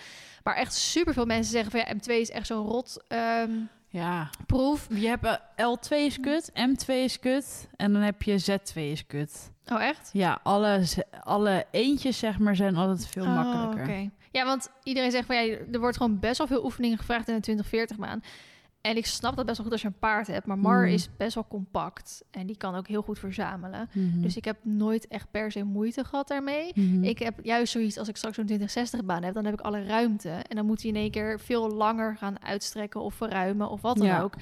Maar echt super veel mensen zeggen van ja, M2 is echt zo'n rot ehm, Ja. proef. Je hebt eh, L2 is kut, M2 is kut en dan heb je Z2 is kut. Oh echt? Ja, alle, alle eentjes zeg maar zijn altijd veel Oh, makkelijker. Ja, want iedereen zegt van ja, er wordt gewoon best wel veel oefeningen gevraagd in een 2040 baan. En ik snap dat best wel goed als je een paard hebt. Maar Mar Mm. is best wel compact. En die kan ook heel goed verzamelen. Mhm. Dus ik heb nooit echt per se moeite gehad daarmee. Mhm. Ik heb juist zoiets als ik straks zo'n 2060 baan heb, dan heb ik alle ruimte. En dan moet hij in één keer veel langer gaan uitstrekken of verruimen of wat dan Ja. ook.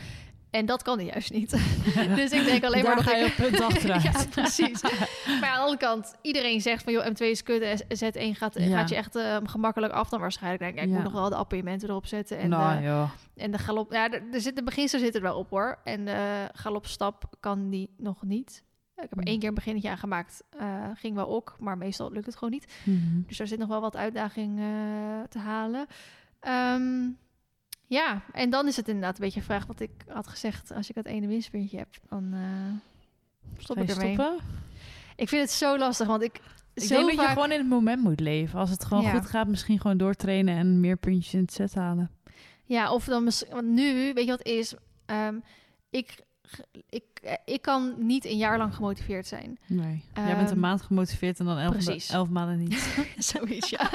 En dat kan hij juist niet. (laughs) dus ik denk alleen Daar maar dat ga je ik... op punt (laughs) achteruit. ja, precies. Maar aan de andere kant, iedereen zegt van... joh, M2 is kut en Z1 gaat, Ja. gaat je echt eh, gemakkelijk af dan waarschijnlijk. Denk ik, ik Ja. moet nog wel de appartementen erop zetten. En, nou de, en de galop... Ja, er, er zit, de beginsel zit er wel op hoor. En de galopstap kan die nog niet. Ik heb er Hm. één keer een beginnetje aan gemaakt. eh, ging wel ook, maar meestal lukt het gewoon niet. Mhm. Dus daar zit nog wel wat uitdaging eh, te halen. Ehm, ja, en dan is het inderdaad een beetje een vraag wat ik had gezegd. Als ik dat ene winstpuntje heb, dan eh, stop ik ermee. stoppen? Ik vind het zo lastig, want ik... Ik zo denk dat je gewoon in het moment moet leven. Als het gewoon Ja. goed gaat, misschien gewoon doortrainen en meer puntjes in het set halen. Ja, of dan misschien... Want nu, weet je wat is? Ehm, ik, ik, eh, ik kan niet een jaar lang gemotiveerd zijn. Nee. Jij bent een Ehm, maand gemotiveerd en dan elf, precies. elf maanden niet. (laughs) (laughs) Zoiets, ja.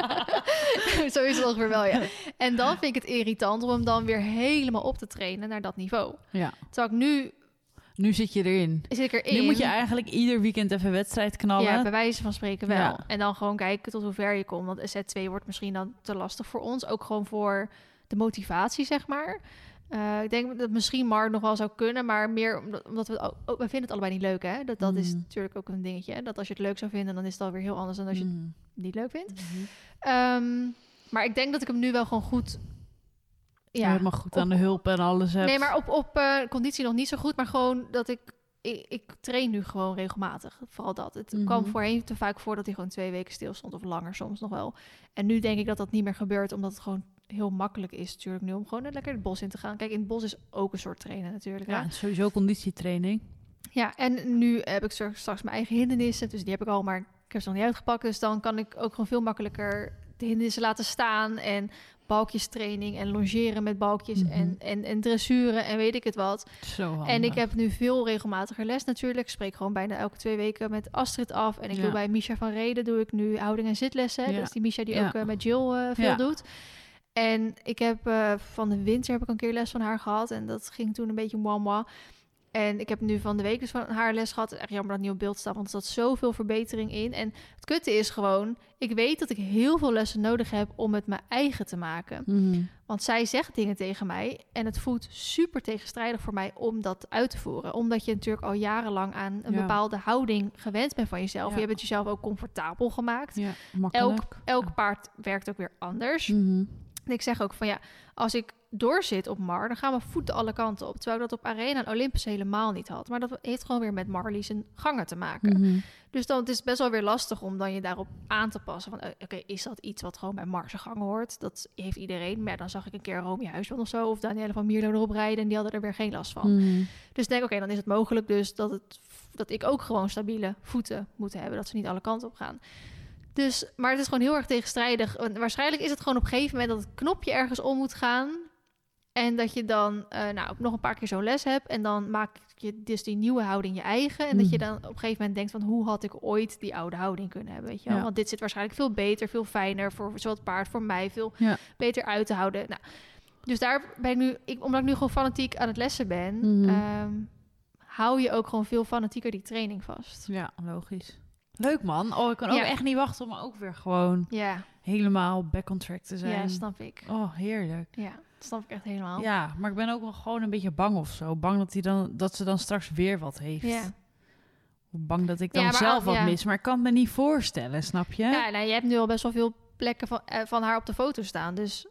(laughs) Zo is het ongeveer wel, ja. En dan vind ik het irritant om hem dan weer helemaal op te trainen naar dat niveau. ja. Terwijl ik nu Nu zit je erin. zit ik erin. Nu moet je eigenlijk ieder weekend even wedstrijd knallen. Ja, bij wijze van spreken wel. Ja. En dan gewoon kijken tot hoe ver je komt. Want Z2 wordt misschien dan te lastig voor ons. Ook gewoon voor de motivatie, zeg maar. Eh, ik denk dat misschien Mar nog wel zou kunnen, maar meer omdat, omdat we ook, ook- we vinden het allebei niet leuk, hè? Dat, dat is Mhm. natuurlijk ook een dingetje. hè. Dat als je het leuk zou vinden, dan is het alweer heel anders dan als je het Mhm. niet leuk vindt. Mhm. Ehm, maar ik denk dat ik hem nu wel gewoon goed. Ja, helemaal goed aan de hulp en alles hebt. Nee, maar op, op eh, conditie nog niet zo goed. Maar gewoon dat ik, ik... Ik train nu gewoon regelmatig. Vooral dat. Het Mhm. kwam voorheen te vaak voor dat hij gewoon twee weken stil stond. Of langer soms nog wel. En nu denk ik dat dat niet meer gebeurt. Omdat het gewoon heel makkelijk is natuurlijk nu om gewoon lekker het bos in te gaan. Kijk, in het bos is ook een soort trainen natuurlijk. hè. Ja, sowieso conditietraining. Ja, en nu heb ik straks straks mijn eigen hindernissen. Dus die heb ik al, maar ik heb ze nog niet uitgepakt. Dus dan kan ik ook gewoon veel makkelijker de hindernissen laten staan. En balkjestraining en longeren met balkjes. Mhm. en, en, en dressuren en weet ik het wat. Zo. En ik heb nu veel regelmatiger les natuurlijk. Ik spreek gewoon bijna elke twee weken met Astrid af. En ik Ja. doe bij Misha van Reden doe ik nu houding en zitlessen. Ja. Dat is die Misha die Ja. ook eh, met Jill eh, veel doet. En ik heb eh, van de winter heb ik een keer les van haar gehad. En dat ging toen een beetje moi. En ik heb nu van de week dus van haar les gehad. Echt jammer dat het niet op beeld staat, want er zat zoveel verbetering in. En het kutte is gewoon, ik weet dat ik heel veel lessen nodig heb om het mijn eigen te maken. Mhm. Want zij zegt dingen tegen mij en het voelt super tegenstrijdig voor mij om dat uit te voeren. Omdat je natuurlijk al jarenlang aan een Ja. bepaalde houding gewend bent van jezelf. Ja. Je hebt het jezelf ook comfortabel gemaakt. Ja, makkelijk. Elk paard werkt ook weer anders. Mhm. En ik zeg ook van ja, als ik doorzit op Mar, dan gaan mijn voeten alle kanten op. Terwijl ik dat op Arena en Olympus helemaal niet had. Maar dat heeft gewoon weer met Marlies en gangen te maken. Mhm. Dus dan het is best wel weer lastig om dan je daarop aan te passen. Van, eh, oké, is dat iets wat gewoon bij Marse gangen hoort? Dat heeft iedereen. Maar ja, dan zag ik een keer Romy Huisman of zo, of Danielle van Mierlo erop rijden en die hadden er weer geen last van. Mhm. Dus denk, oké, dan is het mogelijk dus dat, het, dat ik ook gewoon stabiele voeten moet hebben. Dat ze niet alle kanten op gaan. Dus, maar het is gewoon heel erg tegenstrijdig. Want waarschijnlijk is het gewoon op een gegeven moment dat het knopje ergens om moet gaan. En dat je dan eh, nou, nog een paar keer zo'n les hebt. En dan maak je dus die nieuwe houding je eigen. En dat je Mhm. dan op een gegeven moment denkt van... hoe had ik ooit die oude houding kunnen hebben, weet je wel? Ja. Want dit zit waarschijnlijk veel beter, veel fijner... voor zowel het paard, voor mij, veel Ja. beter uit te houden. Nou, dus daar ben ik nu... Ik, omdat ik nu gewoon fanatiek aan het lessen ben... Mhm. ehm, hou je ook gewoon veel fanatieker die training vast. Ja, logisch. Leuk man. Oh, ik kan ook Ja. echt niet wachten om ook weer gewoon Ja, helemaal back on track te zijn. ja snap ik. Oh, heerlijk. Ja, dat snap ik echt helemaal. Ja, maar ik ben ook wel gewoon een beetje bang of zo. Bang dat, hij dan, dat ze dan straks weer wat heeft. Ja. Bang dat ik dan maar zelf wat mis. Maar ik kan me niet voorstellen, snap je? Ja, nou, je hebt nu al best wel veel plekken van, eh, van haar op de foto staan. Dus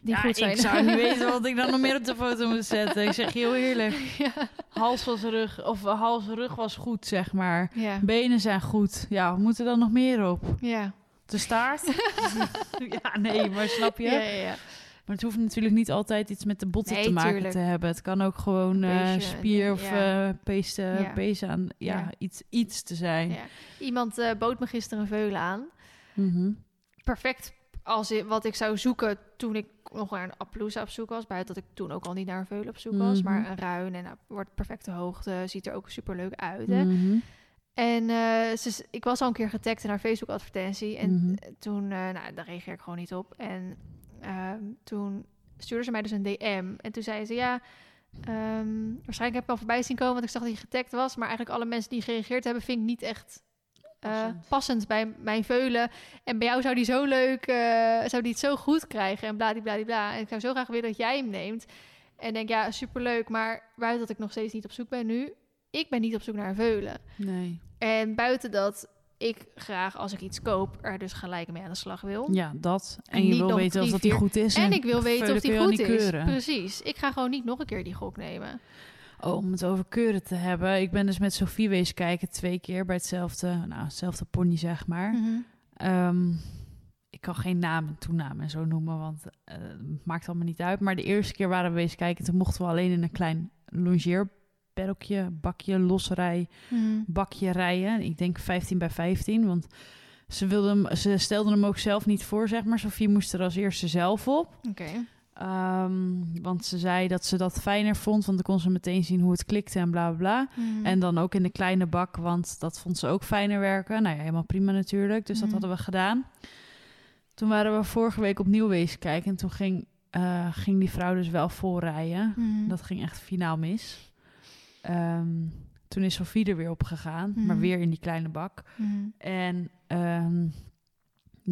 die Ja, goed zijn. ik zou niet (laughs) weten wat ik dan nog meer op de foto moet zetten. Ik zeg heel eerlijk. (laughs) ja. Hals was rug, of eh, hals rug was goed, zeg maar. Ja. Benen zijn goed. Ja, we moeten er dan nog meer op? Ja. De staart? (laughs) ja, nee, maar snap je? Ja, ja. Maar het hoeft natuurlijk niet altijd iets met de botten Nee, te maken tuurlijk. te hebben. Het kan ook gewoon eh, spier of ja. eh pees aan. Ja. Iets, iets te zijn. Ja. Iemand bood me gisteren een veulen aan. Mhm. Perfect als wat ik zou zoeken toen ik nog naar een Appaloosa op zoek was. Buiten dat ik toen ook al niet naar een veulen op zoek was. Mhm. Maar een ruin en nou, wordt perfecte hoogte. Ziet er ook super leuk uit. Hè? Mhm. En eh, ze, ik was al een keer getagd in haar Facebook-advertentie. En Mhm. eh, toen, nou, daar reageer ik gewoon niet op. En ehm, toen stuurde ze mij dus een DM. En toen zei ze, ja, ehm, waarschijnlijk heb ik al voorbij zien komen... want ik zag dat je getagd was. Maar eigenlijk alle mensen die gereageerd hebben... vind ik niet echt eh, Passend. passend bij mijn veulen. En bij jou zou die zo leuk, eh, zou die het zo goed krijgen. En bladibladibla. En ik zou zo graag willen dat jij hem neemt. En denk, ja, superleuk. Maar buiten dat ik nog steeds niet op zoek ben nu... ik ben niet op zoek naar een veulen. Nee. En buiten dat ik graag als ik iets koop er dus gelijk mee aan de slag wil. Ja, dat. En En je wil weten of dat die goed is. En ik wil weten of die goed is. keuren. Precies. Ik ga gewoon niet nog een keer die gok nemen. Oh, om het over keuren te hebben. Ik ben dus met Sophie wezen kijken twee keer bij hetzelfde, nou, hetzelfde pony, zeg maar. Mhm. Ehm, ik kan geen naam en toenaam en zo noemen, want eh, het maakt allemaal niet uit. Maar de eerste keer waren we wezen kijken, toen mochten we alleen in een klein longeerperkje, bakje, losrij, Mhm. bakje rijden. Ik denk 15 bij 15, want ze, wilden hem, ze stelden hem ook zelf niet voor, zeg maar. Sophie moest er als eerste zelf op. Oké. Ehm, want ze zei dat ze dat fijner vond, want dan kon ze meteen zien hoe het klikte en bla bla bla. Mhm. En dan ook in de kleine bak, want dat vond ze ook fijner werken. Nou ja, helemaal prima natuurlijk. Dus dat Mhm. hadden we gedaan. Toen waren we vorige week opnieuw wezen kijken. En toen ging, eh, ging die vrouw dus wel voorrijden. Mhm. Dat ging echt finaal mis. Ehm, toen is Sofie er weer op gegaan, maar Mhm. weer in die kleine bak. En ehm,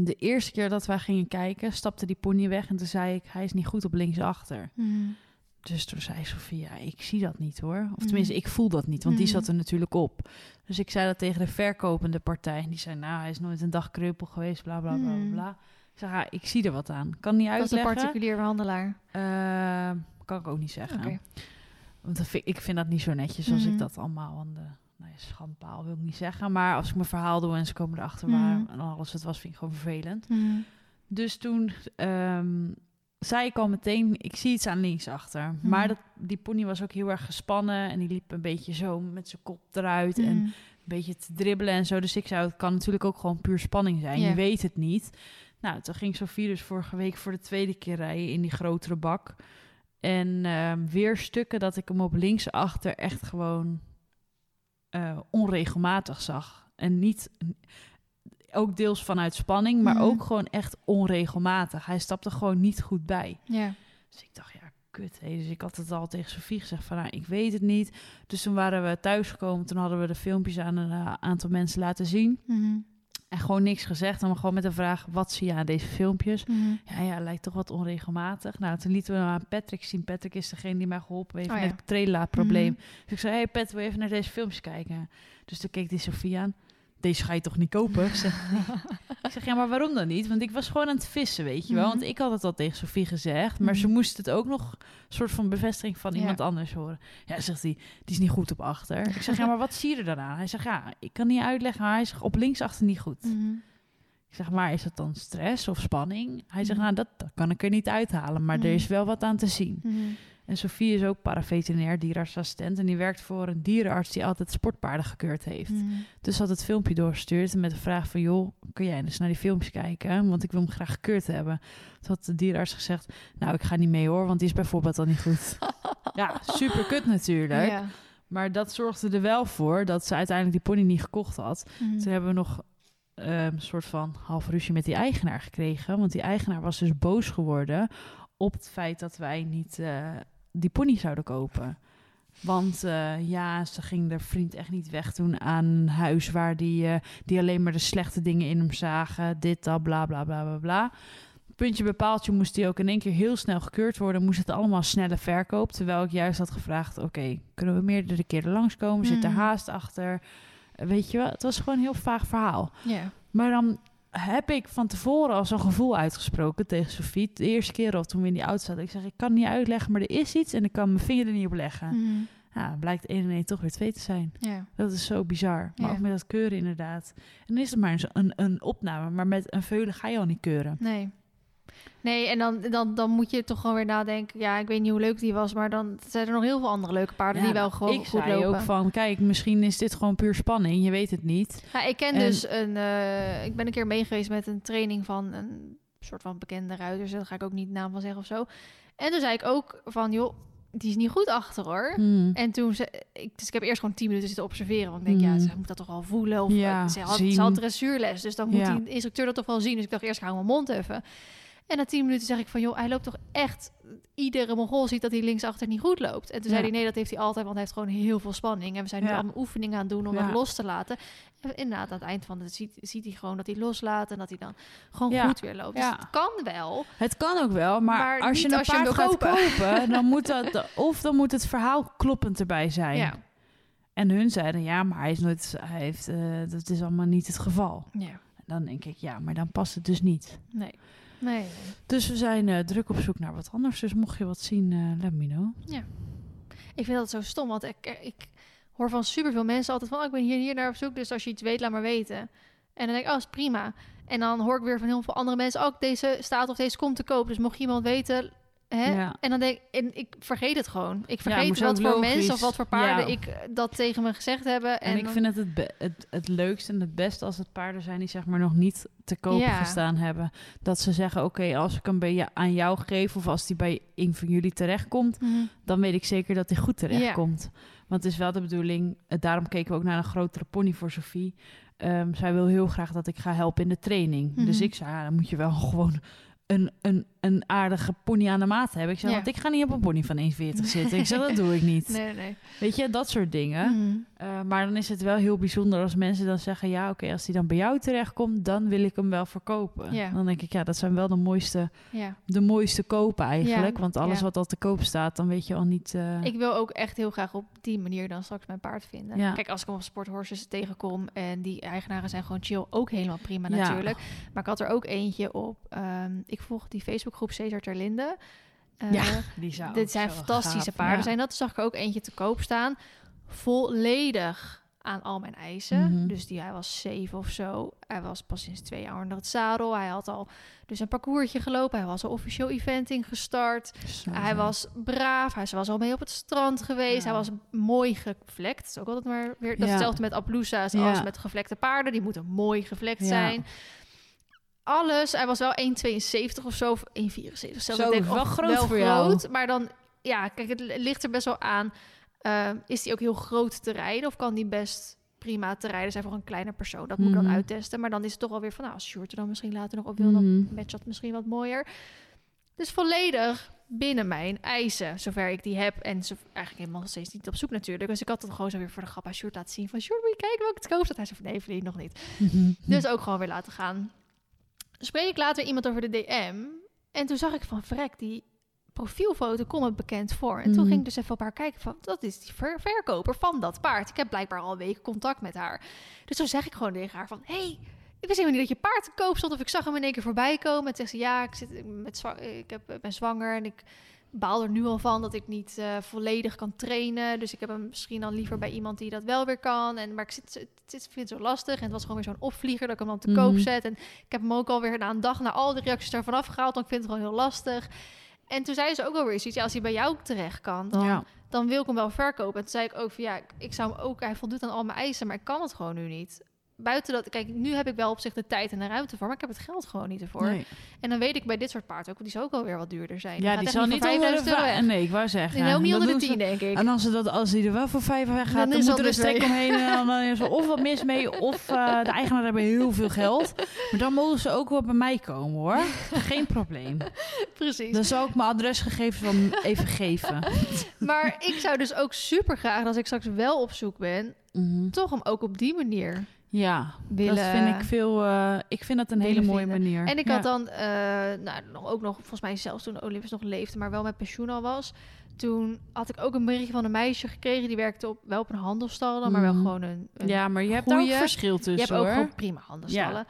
de eerste keer dat wij gingen kijken, stapte die pony weg. En toen zei ik, hij is niet goed op linksachter. Mhm. Dus toen zei Sofie, ja, ik zie dat niet hoor. Of Mhm. tenminste, ik voel dat niet, want die Mhm. zat er natuurlijk op. Dus ik zei dat tegen de verkopende partij. En die zei, nou, hij is nooit een dag kreupel geweest, bla bla bla bla. Bla. Ik zeg, ja, ik zie er wat aan. Kan niet Dat is een uitleggen. particulier handelaar. Eh, kan ik ook niet zeggen. Want dat vind, ik vind dat niet zo netjes als ik dat allemaal aan de nou ja, schandpaal wil ik niet zeggen. Maar als ik mijn verhaal doe en ze komen erachter Mhm. waar en alles het was, vind ik gewoon vervelend. Mhm. Dus toen ehm, zei ik al meteen, ik zie iets aan linksachter. Mhm. Maar dat, die pony was ook heel erg gespannen en die liep een beetje zo met zijn kop eruit en een Mhm. beetje te dribbelen en zo. Dus ik zou, het kan natuurlijk ook gewoon puur spanning zijn. Je weet het niet. Nou, toen ging Sofie dus vorige week voor de tweede keer rijden in die grotere bak. En ehm, weer stukken dat ik hem op linksachter echt gewoon eh, onregelmatig zag. En niet, ook deels vanuit spanning, maar Mhm. ook gewoon echt onregelmatig. Hij stapte gewoon niet goed bij. Ja. Dus ik dacht, ja, kut. Hé. Dus ik had het al tegen Sofie gezegd van, nou, ik weet het niet. Dus toen waren we thuisgekomen. Toen hadden we de filmpjes aan een eh, aantal mensen laten zien. Mhm. En gewoon niks gezegd. En gewoon met de vraag, wat zie je aan deze filmpjes? Mhm. Ja, ja, lijkt toch wat onregelmatig. Nou, toen lieten we hem aan Patrick zien. Patrick is degene die mij geholpen heeft Oh, met ja. het trailerprobleem. Mhm. Dus ik zei, hey Pat, wil je even naar deze filmpjes kijken? Dus toen keek die Sofie aan. Deze ga je toch niet kopen? Ik zeg, (laughs) ik zeg, ja, maar waarom dan niet? Want ik was gewoon aan het vissen, weet je wel. Want Mhm. ik had het al tegen Sofie gezegd, maar ze Mhm. moest het ook nog een soort van bevestiging van Ja. iemand anders horen. Ja, zegt hij, die is niet goed op achter. Ik zeg, ja, maar wat zie je er dan aan? Hij zegt, ja, ik kan niet uitleggen, maar hij zegt op linksachter niet goed. Mhm. Ik zeg, maar is het dan stress of spanning? Hij zegt, nou, dat, dat kan ik er niet uithalen, maar er is wel wat aan te zien. En Sofie is ook paraveterinair dierartsassistent en die werkt voor een dierenarts die altijd sportpaarden gekeurd heeft. Mhm. Dus ze had het filmpje doorgestuurd met de vraag van... joh, kun jij eens naar die filmpjes kijken? Want ik wil hem graag gekeurd hebben. Toen had de dierenarts gezegd... nou, ik ga niet mee hoor, want die is bijvoorbeeld al niet goed. (laughs) ja, super kut natuurlijk. Ja. Maar dat zorgde er wel voor dat ze uiteindelijk die pony niet gekocht had. Mhm. Toen hebben we nog ehm, een soort van half ruzie met die eigenaar gekregen. Want die eigenaar was dus boos geworden op het feit dat wij niet eh, die pony zouden kopen. Want eh, ja, ze ging haar vriend echt niet wegdoen aan een huis waar die, eh, die alleen maar de slechte dingen in hem zagen. Dit, dat, bla, bla, bla, bla, bla. Puntje bepaaltje moest die ook in één keer heel snel gekeurd worden. Moest het allemaal snelle verkoop. Terwijl ik juist had gevraagd, oké, kunnen we meerdere keren langskomen? Zit er Mhm. haast achter? Eh, Weet je wel, het was gewoon een heel vaag verhaal. Ja. Maar dan heb ik van tevoren al zo'n gevoel uitgesproken tegen Sofie. De eerste keer al toen we in die auto zaten. Ik zeg, ik kan het niet uitleggen, maar er is iets en ik kan mijn vinger er niet op leggen. Mhm. Ja, blijkt 1 en 1 toch weer 2 te zijn. Ja. Dat is zo bizar. Maar Ja. ook met dat keuren inderdaad. En dan is het maar een, een, een opname. Maar met een veulen ga je al niet keuren. Nee. Nee, en dan, dan, dan moet je toch gewoon weer nadenken. Ja, ik weet niet hoe leuk die was, maar dan zijn er nog heel veel andere leuke paarden die wel gewoon ik goed zei lopen. ook van, kijk, misschien is dit gewoon puur spanning. Je weet het niet. Ja, ik ken En- dus een. eh, ik ben een keer meegeweest met een training van een soort van bekende ruiter. Daar ga ik ook niet de naam van zeggen of zo. En toen zei ik ook van, joh, die is niet goed achter hoor. Hmm. En toen ze, ik, dus ik heb eerst gewoon 10 minuten zitten observeren. Want ik denk, ja, Mm. ze moet dat toch wel voelen. Of Ja, eh, ze, had, zien. ze had dressuurles, dus dan moet Ja. die instructeur dat toch wel zien. Dus ik dacht eerst, ik hou mijn mond even. En na 10 minuten zeg ik van, joh, hij loopt toch echt... Iedere Mongool ziet dat hij linksachter niet goed loopt. En toen Ja. zei hij, nee, dat heeft hij altijd, want hij heeft gewoon heel veel spanning. En we zijn nu Ja. allemaal oefeningen aan het doen om Ja. dat los te laten. En inderdaad, aan het eind van het ziet, ziet hij gewoon dat hij loslaat... en dat hij dan gewoon goed weer loopt. Dus het kan wel. Het kan ook wel, maar, Maar als je een als je hem paard wil gaat kopen. kopen, dan moet dat, of dan moet het verhaal kloppend erbij zijn. Ja. En hun zeiden, ja, maar hij is nooit, hij heeft, eh, dat is allemaal niet het geval. Ja, dan denk ik, ja, maar dan past het dus niet. nee. Nee, nee. Dus we zijn eh, druk op zoek naar wat anders. Dus mocht je wat zien, eh let me know. Ik vind dat zo stom, want ik, ik hoor van superveel mensen altijd van... Oh, ik ben hier, hier naar op zoek, dus als je iets weet, laat maar weten. En dan denk ik, oh, is prima. En dan hoor ik weer van heel veel andere mensen... ook deze staat of deze komt te koop, dus mocht je iemand weten... Hè? Ja. En dan denk ik, en ik vergeet het gewoon. Ik vergeet wat voor logisch. mensen of wat voor paarden Ja. ik eh, dat tegen me gezegd hebben. En, ik dan- vind het het, be- het het leukste en het beste als het paarden zijn die zeg maar nog niet te koop gestaan hebben. Dat ze zeggen, oké, als ik hem bij je, aan jou geef of als die bij een van jullie terechtkomt, Mhm. dan weet ik zeker dat hij goed terechtkomt. Want het is wel de bedoeling, eh, daarom keken we ook naar een grotere pony voor Sophie. Ehm, zij wil heel graag dat ik ga helpen in de training. Mhm. Dus ik zei, ja, dan moet je wel (laughs) gewoon een, een, een aardige pony aan de maat hebben. Ik Ja. want ik ga niet op een pony van 1,40 zitten. Ik zei, dat doe ik niet. (laughs) Nee, nee. Weet je, dat soort dingen. Mhm. Uh, maar dan is het wel heel bijzonder als mensen dan zeggen... ja, oké, als die dan bij jou terechtkomt... dan wil ik hem wel verkopen. Ja. Dan denk ik, ja, dat zijn wel de mooiste, Ja. de mooiste kopen eigenlijk. Want alles wat al te koop staat, dan weet je al niet... eh, Ik wil ook echt heel graag op die manier dan straks mijn paard vinden. Kijk, als ik hem op sporthorses tegenkom en die eigenaren zijn gewoon chill, ook helemaal prima natuurlijk. Maar ik had er ook eentje op. ehm, ik volg die Facebookgroep Cesar Terlinde. Eh, Ja, die zou dit zijn fantastische gaaf, paarden. ja. Zijn dat zag ik ook eentje te koop staan. Volledig aan al mijn eisen. Mhm. Dus die, hij was zeven of zo. Hij was pas sinds twee jaar onder het zadel. Hij had al dus een parcoursje gelopen. Hij was al officieel eventing gestart. Zo Hij zo. was braaf. Hij was al mee op het strand geweest. Ja. Hij was mooi gevlekt. Dat is ook altijd maar weer... Ja. hetzelfde met Appaloosa's als met gevlekte paarden. Die moeten mooi gevlekt zijn. Alles. Hij was wel 1,72 of zo. Of 1,74 zelfs. Zo, Ik denk, wel oh, groot wel voor jou. groot, Maar dan... Ja, kijk, het ligt er best wel aan. Eh, is hij ook heel groot te rijden? Of kan die best prima te rijden zijn voor een kleiner persoon? Dat moet ik dan Mhm. uittesten. Maar dan is het toch alweer van... Nou, als Sjoerd er dan misschien later nog op wil... dan Mhm. matcht dat misschien wat mooier. Dus volledig binnen mijn eisen, zover ik die heb. En zo, eigenlijk helemaal steeds niet op zoek natuurlijk. Dus ik had het gewoon zo weer voor de grap aan Sjoerd laten zien. Van Sjoerd, moet je kijken welke het koop staat. Hij zei van nee, verdien nog niet. Mhm. Dus ook gewoon weer laten gaan. Spreek ik later iemand over de DM. En toen zag ik van, vrek, die profielfoto komt het bekend voor. En toen Mhm. ging ik dus even op haar kijken van, dat is die ver- verkoper van dat paard. Ik heb blijkbaar al week contact met haar. Dus toen zeg ik gewoon tegen haar van, hey, ik wist helemaal niet dat je paard te koop stond. Of ik zag hem in één keer voorbij komen. En toen ze, ja, ik, zit met ik heb, ik ben zwanger en ik baal er nu al van dat ik niet eh, volledig kan trainen. Dus ik heb hem misschien dan liever bij iemand die dat wel weer kan. En, maar ik zit, het ik vind het zo lastig. En het was gewoon weer zo'n opvlieger dat ik hem dan te Mhm. koop zet. En ik heb hem ook alweer na een dag na al de reacties daarvan afgehaald. Want ik vind het gewoon heel lastig. En toen zei ze ook alweer zoiets. Ja, als hij bij jou terecht kan, dan, ja. dan wil ik hem wel verkopen. En toen zei ik ook van ja, ik, ik zou hem ook, hij voldoet aan al mijn eisen, maar ik kan het gewoon nu niet. Buiten dat, kijk, nu heb ik wel op zich de tijd en de ruimte voor, maar ik heb het geld gewoon niet ervoor. Nee. En dan weet ik bij dit soort paarden ook, die zou ook alweer wat duurder zijn. Ja, die zal niet voor onder de 5000 euro vijf. weg. Nee, ik wou zeggen. Ook niet onder de doen ze- 10, denk ik. En als, ze dat, als die er wel voor vijf weg Dan gaat, dan, is moet er een mee. omheen. En dan is er of wat mis mee, of eh, de eigenaar hebben heel veel geld. Maar dan mogen ze ook wel bij mij komen, hoor. Geen probleem. (laughs) Precies. Dan zal ik mijn adresgegevens wel even geven. (laughs) Maar ik zou dus ook super graag, als ik straks wel op zoek ben, Mhm. toch hem ook op die manier Ja, willen. dat vind ik veel... eh, ik vind dat een hele mooie vinden. manier. En ik Ja. had dan eh, nou, nog, ook nog, volgens mij zelfs toen Olympus nog leefde, maar wel met pensioen al was. Toen had ik ook een berichtje van een meisje gekregen. Die werkte op, wel op een handelstal dan, maar wel Mhm. gewoon een, een Ja, maar je hebt daar ook verschil Je tussen, hebt ook hoor. gewoon prima handelstallen.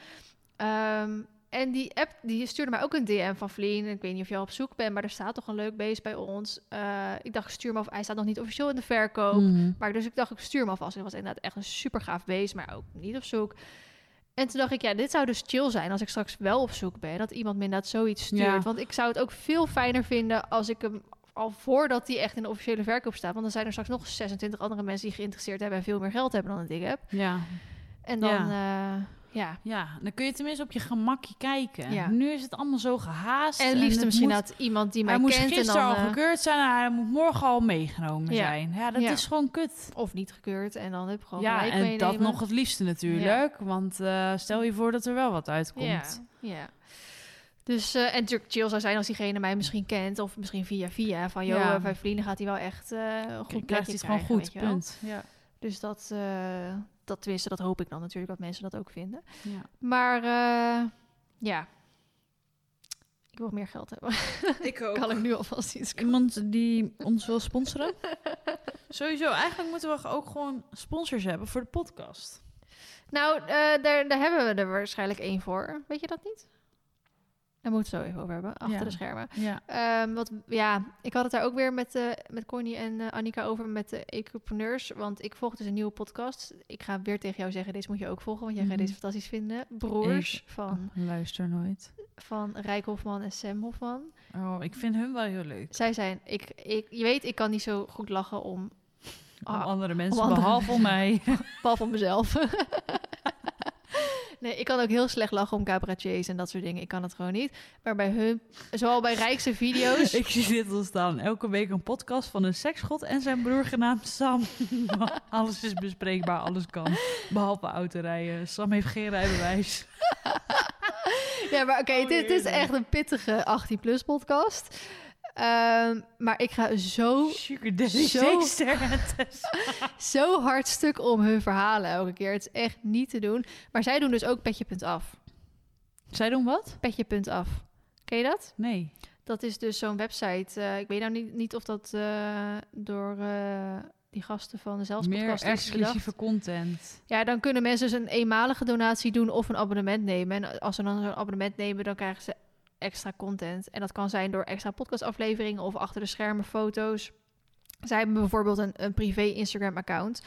Ehm, en die app die stuurde mij ook een DM van Vlien. Ik weet niet of je al op zoek bent, maar er staat toch een leuk beest bij ons. Eh, ik dacht, ik stuur hem af. Hij staat nog niet officieel in de verkoop. Mhm. Maar dus ik dacht, ik stuur hem alvast. En het was inderdaad echt een super gaaf beest, maar ook niet op zoek. En toen dacht ik, ja, dit zou dus chill zijn als ik straks wel op zoek ben. Dat iemand me inderdaad zoiets stuurt. Ja. Want ik zou het ook veel fijner vinden als ik hem al voordat hij echt in de officiële verkoop staat. Want dan zijn er straks nog 26 andere mensen die geïnteresseerd hebben en veel meer geld hebben dan dat ik heb. Ja. En dan, ja. Ja. ja, dan kun je tenminste op je gemakje kijken. Ja. Nu is het allemaal zo gehaast. En liefst misschien moet- dat iemand die mij Hij moest kent en gisteren dan, al eh, gekeurd zijn en hij moet morgen al meegenomen Ja. zijn. Ja, dat Ja. is gewoon kut. of niet gekeurd en dan heb ik gewoon Ja, en meenemen. dat nog het liefste natuurlijk. Want eh, stel je voor dat er wel wat uitkomt. Ja, ja. Dus, eh, en natuurlijk chill zou zijn als diegene mij misschien kent. Of misschien via via. Van, joh, Ja. bij vrienden gaat hij wel echt een goed Krijgt plekje hij het gewoon goed, je punt. Ja. Dus dat, dat tenminste, dat hoop ik dan natuurlijk dat mensen dat ook vinden. Ja. Maar eh, ja, ik wil meer geld hebben. (laughs) Ik ook. kan ik nu alvast iets Iemand die ons wil sponsoren? (laughs) Sowieso, eigenlijk moeten we ook gewoon sponsors hebben voor de podcast. Nou, eh, daar, daar hebben we er waarschijnlijk één voor. Weet je dat niet? Daar moeten we het zo even over hebben, achter Ja. de schermen. Ja. Ehm, wat, ja, ik had het daar ook weer met, eh met Connie en eh, Annika over met de Ecopreneurs. Want ik volg dus een nieuwe podcast. Ik ga weer tegen jou zeggen, deze moet je ook volgen, want jij gaat Mhm. deze fantastisch vinden. Broers Ik- van, Luister nooit. van Rijk Hofman en Sam Hofman. Oh, ik vind hun wel heel leuk. Zij zijn, ik, ik, je weet, ik kan niet zo goed lachen om, Om Ah, andere mensen, andere behalve om mij. (laughs) behalve om mezelf. (laughs) Nee, ik kan ook heel slecht lachen om cabaretiers en dat soort dingen. Ik kan het gewoon niet. Maar bij hun, zowel bij Rijkse video's... (laughs) Ik zie dit al staan. Elke week een podcast van een seksgod en zijn broer genaamd Sam. (laughs) alles is bespreekbaar, alles kan. Behalve autorijden. Sam heeft geen rijbewijs. (laughs) Ja, maar oké, Oh, dit, dit is echt een pittige 18-plus podcast. Ehm, maar ik ga zo, Zo- (laughs) zo hard stuk om hun verhalen elke keer. Het is echt niet te doen. Maar zij doen dus ook Petje.af. Zij doen wat? Petje.af. Ken je dat? Nee. Dat is dus zo'n website. eh, ik weet nou niet, niet of dat eh, door eh, die gasten van de Meer Zelfspodcast is exclusieve content. Ja, dan kunnen mensen dus een eenmalige donatie doen of een abonnement nemen. En als ze dan zo'n abonnement nemen, dan krijgen ze extra content. En dat kan zijn door extra podcastafleveringen of achter de schermen foto's. Zij hebben bijvoorbeeld een, een privé Instagram-account.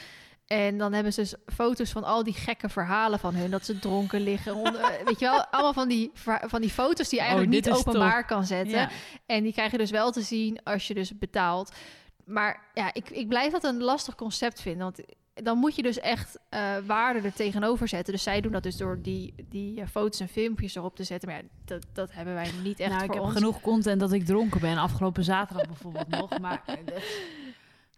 En dan hebben ze dus foto's van al die gekke verhalen van hun. Dat ze dronken liggen. onder- (laughs) weet je wel, allemaal van die, van die foto's die je eigenlijk Oh, dit niet openbaar kan zetten. Ja. En die krijg je dus wel te zien als je dus betaalt. Maar ja, ik, ik blijf dat een lastig concept vinden. Want dan moet je dus echt eh waarde er tegenover zetten. Dus zij doen dat dus door die, die eh, foto's en filmpjes erop te zetten. Maar ja, dat, dat hebben wij niet echt nou, voor ik heb ons. genoeg content dat ik dronken ben. Afgelopen zaterdag bijvoorbeeld nog. Maar eh,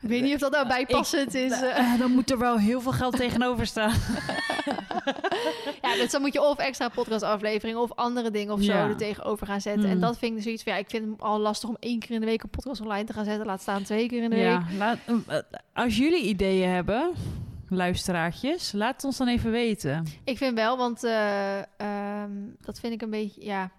Ik weet niet of dat nou bijpassend is. eh. eh, dan moet er wel heel veel geld tegenover staan. (laughs) ja, dus dan moet je of extra podcastafleveringen of andere dingen of zo Ja. er tegenover gaan zetten. En Mm. dat vind ik dus zoiets van, ja, ik vind het al lastig om één keer in de week een podcast online te gaan zetten. Laat staan twee keer in de week. Laat, eh, als jullie ideeën hebben, luisteraartjes, laat het ons dan even weten. Ik vind wel, want eh, ehm, dat vind ik een beetje, ja,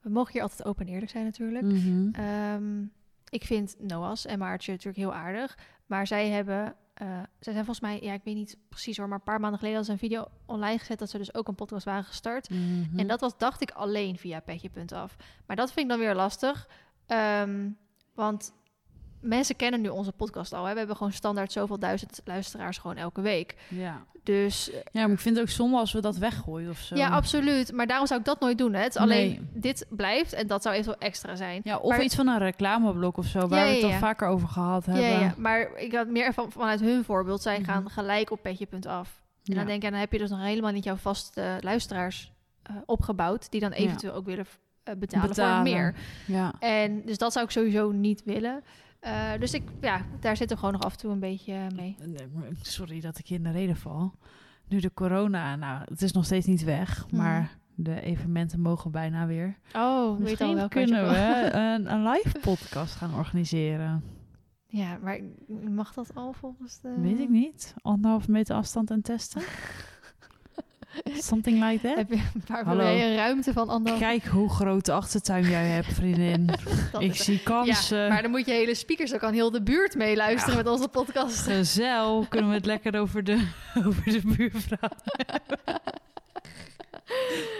we mogen hier altijd open en eerlijk zijn natuurlijk. Ehm, ik vind Noah's en Maartje natuurlijk heel aardig. Maar zij hebben... eh, zij zijn volgens mij... Ja, ik weet niet precies hoor. Maar een paar maanden geleden hadden ze een video online gezet... dat ze dus ook een podcast waren gestart. Mhm. En dat was, dacht ik, alleen via petje.af. Maar dat vind ik dan weer lastig. Ehm, want mensen kennen nu onze podcast al. Hè? We hebben gewoon standaard zoveel duizend luisteraars gewoon elke week. Ja. Dus eh, ja, maar ik vind het ook zonde als we dat weggooien of zo. ja, absoluut. Maar daarom zou ik dat nooit doen. Hè? Het is alleen Nee. dit blijft en dat zou eventueel extra zijn. Ja, of Maar- iets van een reclameblok of zo, waar Ja, we het al ja. vaker over gehad hebben. Ja, ja, maar ik had meer van, vanuit hun voorbeeld. Zij Mhm. gaan gelijk op petje.af. En Ja. dan denk ik, dan heb je dus nog helemaal niet jouw vaste luisteraars eh, opgebouwd... die dan eventueel ook willen eh, betalen, Betalen. voor meer. Ja. En dus dat zou ik sowieso niet willen. Eh, dus ik, ja, daar zit er gewoon nog af en toe een beetje mee. Nee, maar Sorry dat ik je in de reden val. Nu de corona, nou, het is nog steeds niet weg, Mhm. maar de evenementen mogen bijna weer. Oh, weet al Misschien welke kunnen je wil. we een, een live podcast gaan organiseren. Ja, maar mag dat al volgens de... Weet ik niet. Anderhalve meter afstand en testen. (laughs) Something like that. Heb je een paar Hallo. een ruimte van anderhalf... Kijk hoe groot de achtertuin jij hebt, vriendin. (laughs) Ik is- zie kansen. Ja, maar dan moet je hele speakers, dan kan heel de buurt meeluisteren Ja. met onze podcast. Gezel, kunnen we het lekker over de, (laughs) over de buurvrouw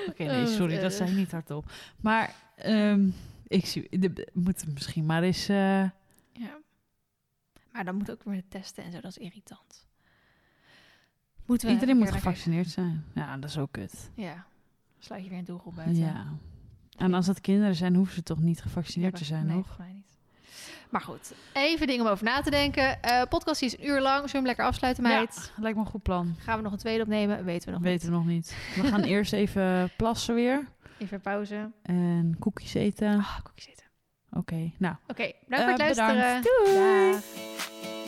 Oké, nee, Oh, sorry, wat dat zei ik niet hardop. Maar ehm, ik zie, de, moet misschien maar eens... eh, Ja. Maar dan moet ook weer testen en zo, dat is irritant. Moeten we iedereen een moet gevaccineerd zijn. Ja, dat is ook kut. Ja, sluit je weer een doelgroep buiten. Ja. En als het kinderen zijn, hoeven ze toch niet gevaccineerd te zijn, nee, nog? mij niet. Maar goed, even dingen om over na te denken. Eh podcast is een uur lang. Zullen we hem lekker afsluiten, meid? Ja, lijkt me een goed plan. Gaan we nog een tweede opnemen? Weten we nog Weten we nog niet. We gaan (laughs) eerst even plassen weer. niet. Even pauze. En koekjes eten. Ah, koekjes eten. Oké, nou. Oké, bedankt voor het Eh, bedankt. luisteren. Doei. Dag.